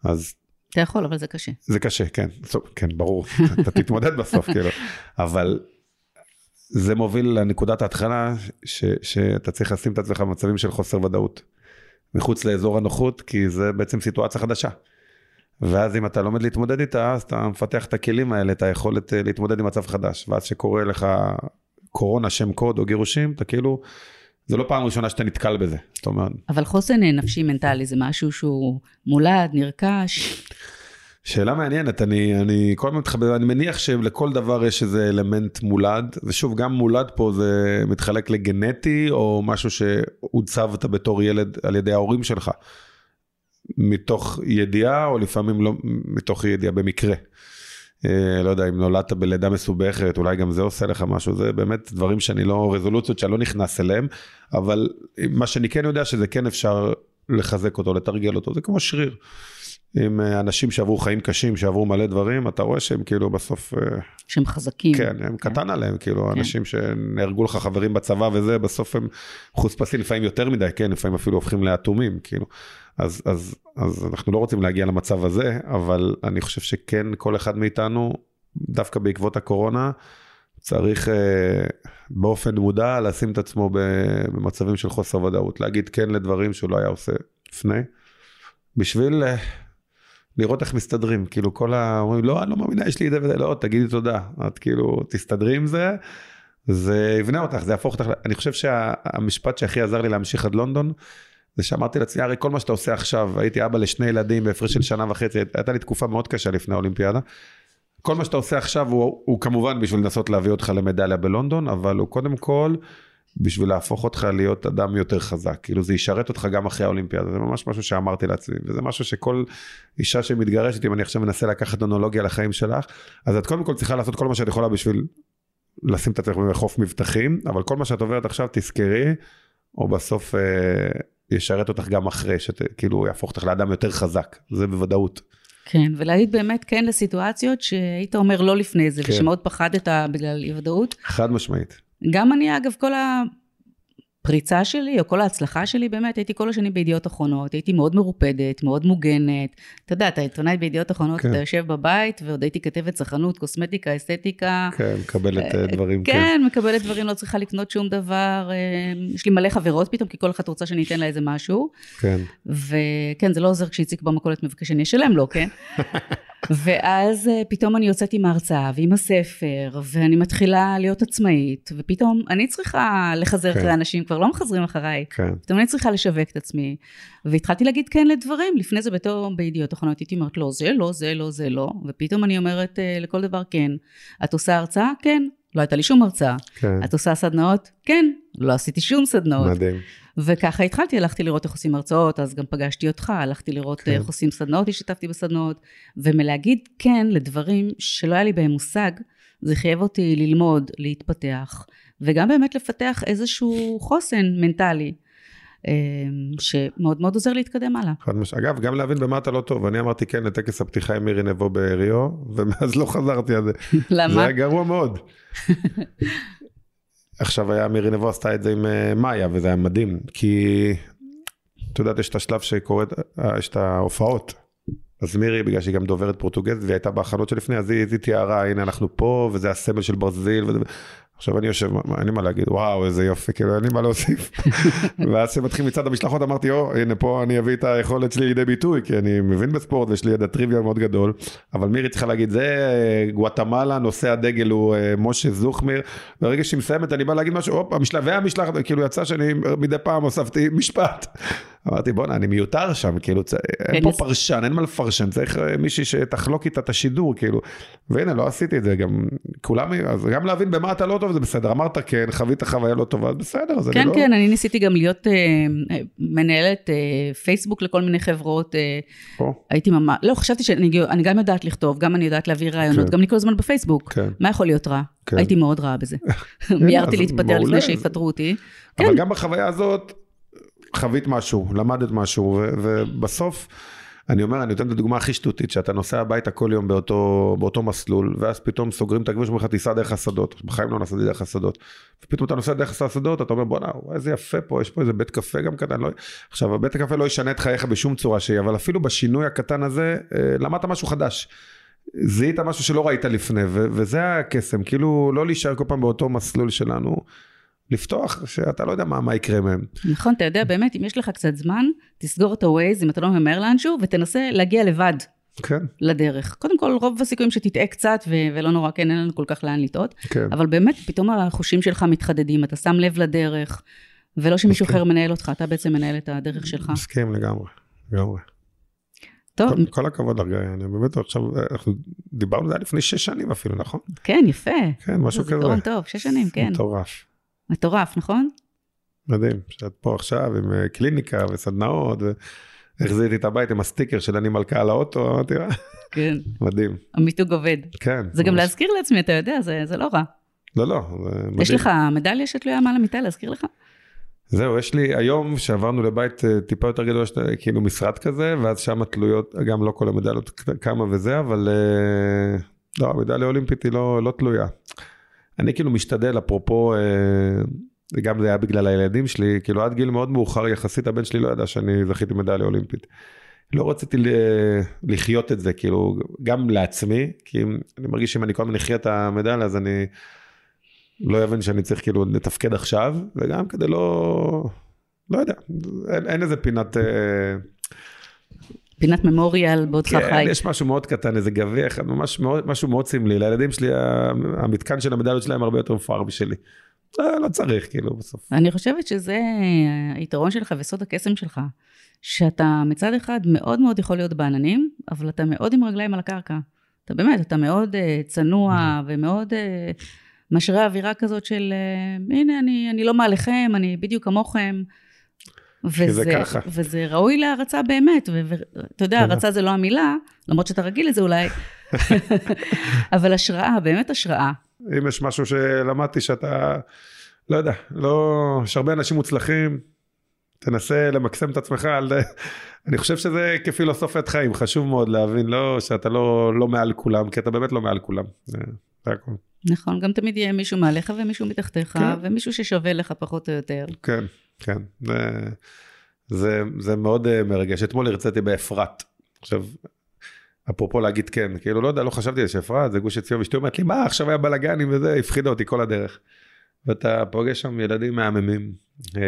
אז... אתה יכול, אבל זה קשה. זה קשה, כן. כן, ברור. אתה תתמודד בסוף, כאילו. אבל זה מוביל לנקודת ההתחלה, ש, שאתה צריך לשים את עצמך במצבים של חוסר ודאות. מחוץ לאזור הנוחות, כי זה בעצם סיטואציה חדשה. ואז אם אתה לומד להתמודד איתה, אז אתה מפתח את הכלים האלה, את היכולת אה, להתמודד עם מצב חדש. ואז שקורה לך קורונה, שם קוד או גירושים, אתה כאילו, זה לא פעם ראשונה שאתה נתקל בזה. זאת אומרת... אבל חוסן נפשי מנטלי זה משהו שהוא מולד, נרכש. שאלה מעניינת, אני, אני כל הזמן מתחבר, אני מניח שלכל דבר יש איזה אלמנט מולד, ושוב, גם מולד פה זה מתחלק לגנטי, או משהו שעוצבת בתור ילד על ידי ההורים שלך. מתוך ידיעה, או לפעמים לא מתוך ידיעה במקרה. אה, לא יודע, אם נולדת בלידה מסובכת, אולי גם זה עושה לך משהו, זה באמת דברים שאני לא, רזולוציות שאני לא נכנס אליהם, אבל מה שאני כן יודע שזה כן אפשר לחזק אותו, לתרגל אותו, זה כמו שריר. עם אה, אנשים שעברו חיים קשים, שעברו מלא דברים, אתה רואה שהם כאילו בסוף... אה, שהם חזקים. כן, הם כן. קטן עליהם, כאילו, כן. אנשים שנהרגו לך חברים בצבא וזה, בסוף הם חוספסים לפעמים יותר מדי, כן, לפעמים אפילו הופכים לאטומים, כאילו. אז, אז, אז אנחנו לא רוצים להגיע למצב הזה, אבל אני חושב שכן, כל אחד מאיתנו, דווקא בעקבות הקורונה, צריך אה, באופן מודע לשים את עצמו במצבים של חוסר ודאות, להגיד כן לדברים שהוא לא היה עושה לפני, בשביל... לראות איך מסתדרים, כאילו כל ה... אומרים, לא, אני לא מאמינה, יש לי את זה וזה, לא, תגידי תודה, את כאילו, תסתדרי עם זה, זה יבנה אותך, זה יהפוך אותך, אני חושב שהמשפט שהכי עזר לי להמשיך עד לונדון, זה שאמרתי לעצמי, הרי כל מה שאתה עושה עכשיו, הייתי אבא לשני ילדים בהפרש של שנה וחצי, הייתה לי תקופה מאוד קשה לפני האולימפיאדה. כל מה שאתה עושה עכשיו הוא, הוא כמובן בשביל לנסות להביא אותך למדליה בלונדון, אבל הוא קודם כל בשביל להפוך אותך להיות אדם יותר חזק. כאילו זה ישרת אותך גם אחרי האולימפיאדה, זה ממש משהו שאמרתי לעצמי, וזה משהו שכל אישה שמתגרשת, אם אני עכשיו מנסה לקחת אונולוגיה לחיים שלך, אז את קודם כל צריכה לעשות כל מה שאת יכולה בשביל לשים את עצמך בחוף מבטחים, אבל כל מה שאת עוברת עכשיו תזכרי, או בסוף אה, ישרת אותך גם אחרי, שכאילו יהפוך אותך לאדם יותר חזק, זה בוודאות. כן, ולהגיד באמת כן לסיטואציות שהיית אומר לא לפני זה, כן. ושמאוד פחדת בגלל אי ודאות. חד משמעית. גם אני, אגב, כל הפריצה שלי, או כל ההצלחה שלי, באמת, הייתי כל השנים בידיעות אחרונות, הייתי מאוד מרופדת, מאוד מוגנת. אתה יודע, אתה עיתונאי בידיעות אחרונות, כן. אתה יושב בבית, ועוד הייתי כתבת צרכנות, קוסמטיקה, אסתטיקה. כן, מקבלת אה, דברים. כן, כן, מקבלת דברים, לא צריכה לקנות שום דבר. אה, יש לי מלא חברות פתאום, כי כל אחת רוצה שאני אתן לה איזה משהו. כן. וכן, זה לא עוזר כשאיציק במכולת מבקש שאני אשלם לו, כן? ואז אה, פתאום אני יוצאת עם ההרצאה ועם הספר, ואני מתחילה להיות עצמאית, ופתאום אני צריכה לחזר כן. אחרי אנשים, כבר לא מחזרים אחריי. כן. פתאום אני צריכה לשווק את עצמי. והתחלתי להגיד כן לדברים, לפני זה בתור בידיעות אחרונות הייתי אומרת, לא, זה לא, זה לא, זה לא, ופתאום אני אומרת uh, לכל דבר כן. את עושה הרצאה? כן. לא הייתה לי שום הרצאה. כן. את עושה סדנאות? כן. לא עשיתי שום סדנאות. מדהים. וככה התחלתי, הלכתי לראות איך עושים הרצאות, אז גם פגשתי אותך, הלכתי לראות כן. איך עושים סדנאות, השתתפתי בסדנאות, ומלהגיד כן לדברים שלא היה לי בהם מושג, זה חייב אותי ללמוד, להתפתח, וגם באמת לפתח איזשהו חוסן מנטלי. אמ, שמאוד מאוד עוזר להתקדם הלאה. חד משמעית. אגב, גם להבין במה אתה לא טוב. אני אמרתי כן לטקס הפתיחה עם מירי נבו בריו, ומאז לא חזרתי על זה. למה? זה היה גרוע מאוד. עכשיו היה מירי נבו עשתה את זה עם אה, מאיה, וזה היה מדהים, כי את יודעת, יש את השלב שקורית, אה, יש את ההופעות. אז מירי, בגלל שהיא גם דוברת פורטוגזית והיא הייתה בהכנות שלפני, אז היא תיארה, הנה אנחנו פה, וזה הסמל של ברזיל, וזה... עכשיו אני יושב, אין לי מה להגיד, וואו, איזה יופי, כאילו, אין לי מה להוסיף. ואז כשמתחיל מצד המשלחות, אמרתי, או, הנה פה אני אביא את היכולת שלי לידי ביטוי, כי אני מבין בספורט ויש לי ידע טריוויה מאוד גדול, אבל מירי צריכה להגיד, זה גואטמלה, נושא הדגל הוא אה, משה זוכמיר, ברגע שהיא מסיימת, אני בא להגיד משהו, הופ, המשלח, והמשלחת, כאילו יצא שאני מדי פעם הוספתי משפט. אמרתי, בואנה, אני מיותר שם, כאילו, אין פה פרשן, אין מה לפרשן, צריך אה, מישהי שתחלוק איתה את השידור, כאילו. והנה, לא עשיתי את זה, גם כולם, אז גם להבין במה אתה לא טוב זה בסדר, אמרת כן, חווית חוויה לא טובה, אז בסדר, אז כן, אני לא... כן, כן, אני ניסיתי גם להיות uh, מנהלת uh, פייסבוק לכל מיני חברות. Uh, הייתי ממש, לא, חשבתי שאני גם יודעת לכתוב, גם אני יודעת להעביר רעיונות, כן. גם אני כל הזמן בפייסבוק. כן. מה יכול להיות רע? כן. הייתי מאוד רעה בזה. מיהרתי להתפטר לפני שיפטרו אותי. אבל כן. גם בחוויה הזאת, חווית משהו, למדת משהו, ובסוף... אני אומר, אני נותן את הדוגמה הכי שטותית, שאתה נוסע הביתה כל יום באותו, באותו מסלול, ואז פתאום סוגרים את הכביש ואומרים לך תיסע דרך השדות, בחיים לא נסעתי דרך השדות. ופתאום אתה נוסע דרך השדות, אתה אומר בואנה, איזה יפה פה, יש פה איזה בית קפה גם קטן. לא... עכשיו, הבית הקפה לא ישנה את חייך בשום צורה שהיא, אבל אפילו בשינוי הקטן הזה, אה, למדת משהו חדש. זיהית משהו שלא ראית לפני, ו- וזה הקסם, כאילו לא להישאר כל פעם באותו מסלול שלנו. לפתוח, שאתה לא יודע מה, מה יקרה מהם. נכון, אתה יודע, באמת, אם יש לך קצת זמן, תסגור את ה-Waze, אם אתה לא ממהר לאנשהו, ותנסה להגיע לבד. כן. לדרך. קודם כל, רוב הסיכויים שתטעה קצת, ו- ולא נורא, כן, אין לנו כל כך לאן לטעות. כן. אבל באמת, פתאום החושים שלך מתחדדים, אתה שם לב לדרך, ולא שמישהו אחר מנהל אותך, אתה בעצם מנהל את הדרך שלך. מסכים לגמרי, לגמרי. טוב. כל, כל הכבוד לך, אני באמת עכשיו, אנחנו דיברנו, זה היה לפני שש שנים אפילו, נכון? כן, יפה. כן, משהו כזה. זיכרון טוב, שש שנים, כן. מטורף. מטורף, נכון? מדהים, שאת פה עכשיו עם אה, קליניקה וסדנאות, והחזיתי את הבית עם הסטיקר של אני מלכה על האוטו, אמרתי לה, כן. מדהים. המיתוג עובד. כן. זה ממש. גם להזכיר לעצמי, אתה יודע, זה, זה לא רע. לא, לא, זה מדהים. יש לך מדליה שתלויה מעל המיטה להזכיר לך? זהו, יש לי, היום שעברנו לבית אה, טיפה יותר גדול, כאילו משרד כזה, ואז שם תלויות, גם לא כל המדליות כמה וזה, אבל אה, לא, המדליה האולימפית היא לא, לא תלויה. אני כאילו משתדל, אפרופו, אה, גם זה היה בגלל הילדים שלי, כאילו עד גיל מאוד מאוחר יחסית הבן שלי לא ידע שאני זכיתי מדליה אולימפית. לא רציתי לחיות את זה, כאילו, גם לעצמי, כי אני מרגיש שאם אני כל הזמן אחיה את המדליה, אז אני לא אבין שאני צריך כאילו לתפקד עכשיו, וגם כדי לא, לא יודע, אין, אין איזה פינת... אה, פינת ממוריאל בעודך כן, חי. כן, יש משהו מאוד קטן, איזה גביע אחד, ממש מאוד, משהו מאוד סמלי. לילדים שלי, המתקן של המדליות שלהם הרבה יותר מפואר בשלי. לא, לא צריך, כאילו, בסוף. אני חושבת שזה היתרון שלך וסוד הקסם שלך, שאתה מצד אחד מאוד מאוד יכול להיות בעננים, אבל אתה מאוד עם רגליים על הקרקע. אתה באמת, אתה מאוד uh, צנוע ומאוד uh, משרה אווירה כזאת של, uh, הנה, אני, אני לא מעליכם, אני בדיוק כמוכם. כי זה וזה, ככה. וזה ראוי להערצה באמת, ואתה יודע, תודה. הערצה זה לא המילה, למרות שאתה רגיל לזה אולי, אבל השראה, באמת השראה. אם יש משהו שלמדתי שאתה, לא יודע, לא, יש הרבה אנשים מוצלחים, תנסה למקסם את עצמך על... אני חושב שזה כפילוסופיית חיים, חשוב מאוד להבין, לא, שאתה לא, לא מעל כולם, כי אתה באמת לא מעל כולם. זה, זה הכל. נכון, גם תמיד יהיה מישהו מעליך ומישהו מתחתיך, כן. ומישהו ששווה לך פחות או יותר. כן, כן. זה, זה, זה מאוד אה, מרגש. אתמול הרציתי באפרת. עכשיו, אפרופו להגיד כן, כאילו, לא יודע, לא חשבתי על שאפרת, זה גוש עציון, ואשתי אומרת לי, מה, עכשיו היה בלאגנים וזה, הפחידה אותי כל הדרך. ואתה פוגש שם ילדים מהממים, אה,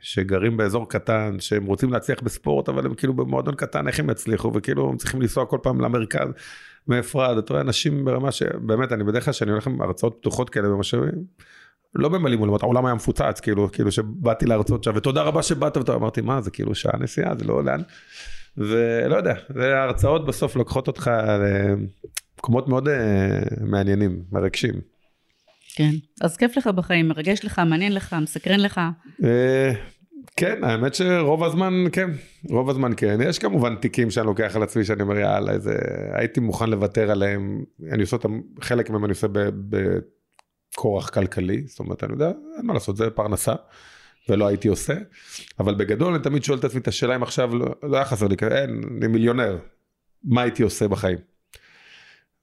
שגרים באזור קטן, שהם רוצים להצליח בספורט, אבל הם כאילו במועדון קטן, איך הם יצליחו, וכאילו הם צריכים לנסוע כל פעם למרכז מאפרת, אתה רואה אנשים ברמה שבאמת, אני בדרך כלל כשאני הולך עם הרצאות פתוחות כאלה במשאבים, לא ממלאים עולמות, העולם היה מפוצץ, כאילו, כאילו שבאתי להרצות שם, ותודה רבה שבאת, ואתה אמרתי, מה, זה כאילו שעה נסיעה, זה לא לאן, ולא יודע, ההרצאות בסוף לוקחות אותך למקומות מאוד אה, מעניינים, מרגשים. כן. אז כיף לך בחיים, מרגש לך, מעניין לך, מסקרן לך. אה, כן, האמת שרוב הזמן כן, רוב הזמן כן. יש כמובן תיקים שאני לוקח על עצמי שאני אומר יאללה, איזה... הייתי מוכן לוותר עליהם, אני עושה אותם, חלק מהם אני עושה ב- בכורח כלכלי, זאת אומרת, אני יודע, אין מה לעשות, זה פרנסה, ולא הייתי עושה, אבל בגדול אני תמיד שואל את עצמי את השאלה אם עכשיו, לא, לא היה חסר לי, אין, אני מיליונר, מה הייתי עושה בחיים?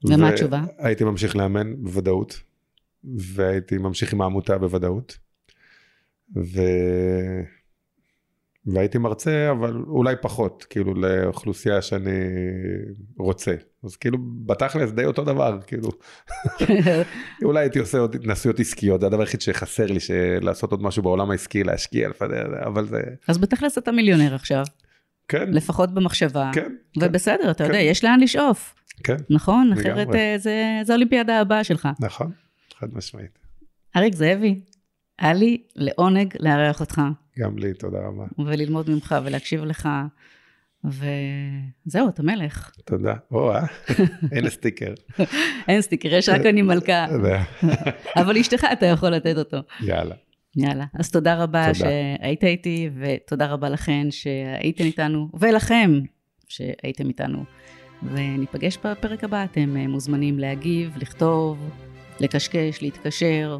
ומה התשובה? הייתי ממשיך לאמן בוודאות, והייתי ממשיך עם העמותה בוודאות. ו... והייתי מרצה, אבל אולי פחות, כאילו לאוכלוסייה שאני רוצה. אז כאילו, בתכלס די אותו דבר, כאילו. אולי הייתי עושה עוד התנסויות עסקיות, זה הדבר היחיד שחסר לי, לעשות עוד משהו בעולם העסקי, להשקיע, לפדר, אבל זה... אז בתכלס אתה מיליונר עכשיו, כן, לפחות במחשבה. כן, ובסדר, אתה יודע, כן. יש לאן לשאוף, כן, נכון? אחרת אה, זה זה האולימפיאדה הבאה שלך. נכון, חד משמעית. אריק זאבי, היה לי לעונג לארח אותך, גם לי, תודה רבה. וללמוד ממך ולהקשיב לך, וזהו, אתה מלך. תודה. או, אה? הנה סטיקר. אין סטיקר, יש רק אני מלכה, אבל אשתך אתה יכול לתת אותו. יאללה. יאללה, אז תודה רבה תודה. שהיית איתי, ותודה רבה לכן שהייתם איתנו, ולכם שהייתם איתנו. וניפגש בפרק הבא, אתם אה, מוזמנים להגיב, לכתוב, לקשקש, להתקשר,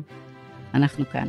אנחנו כאן.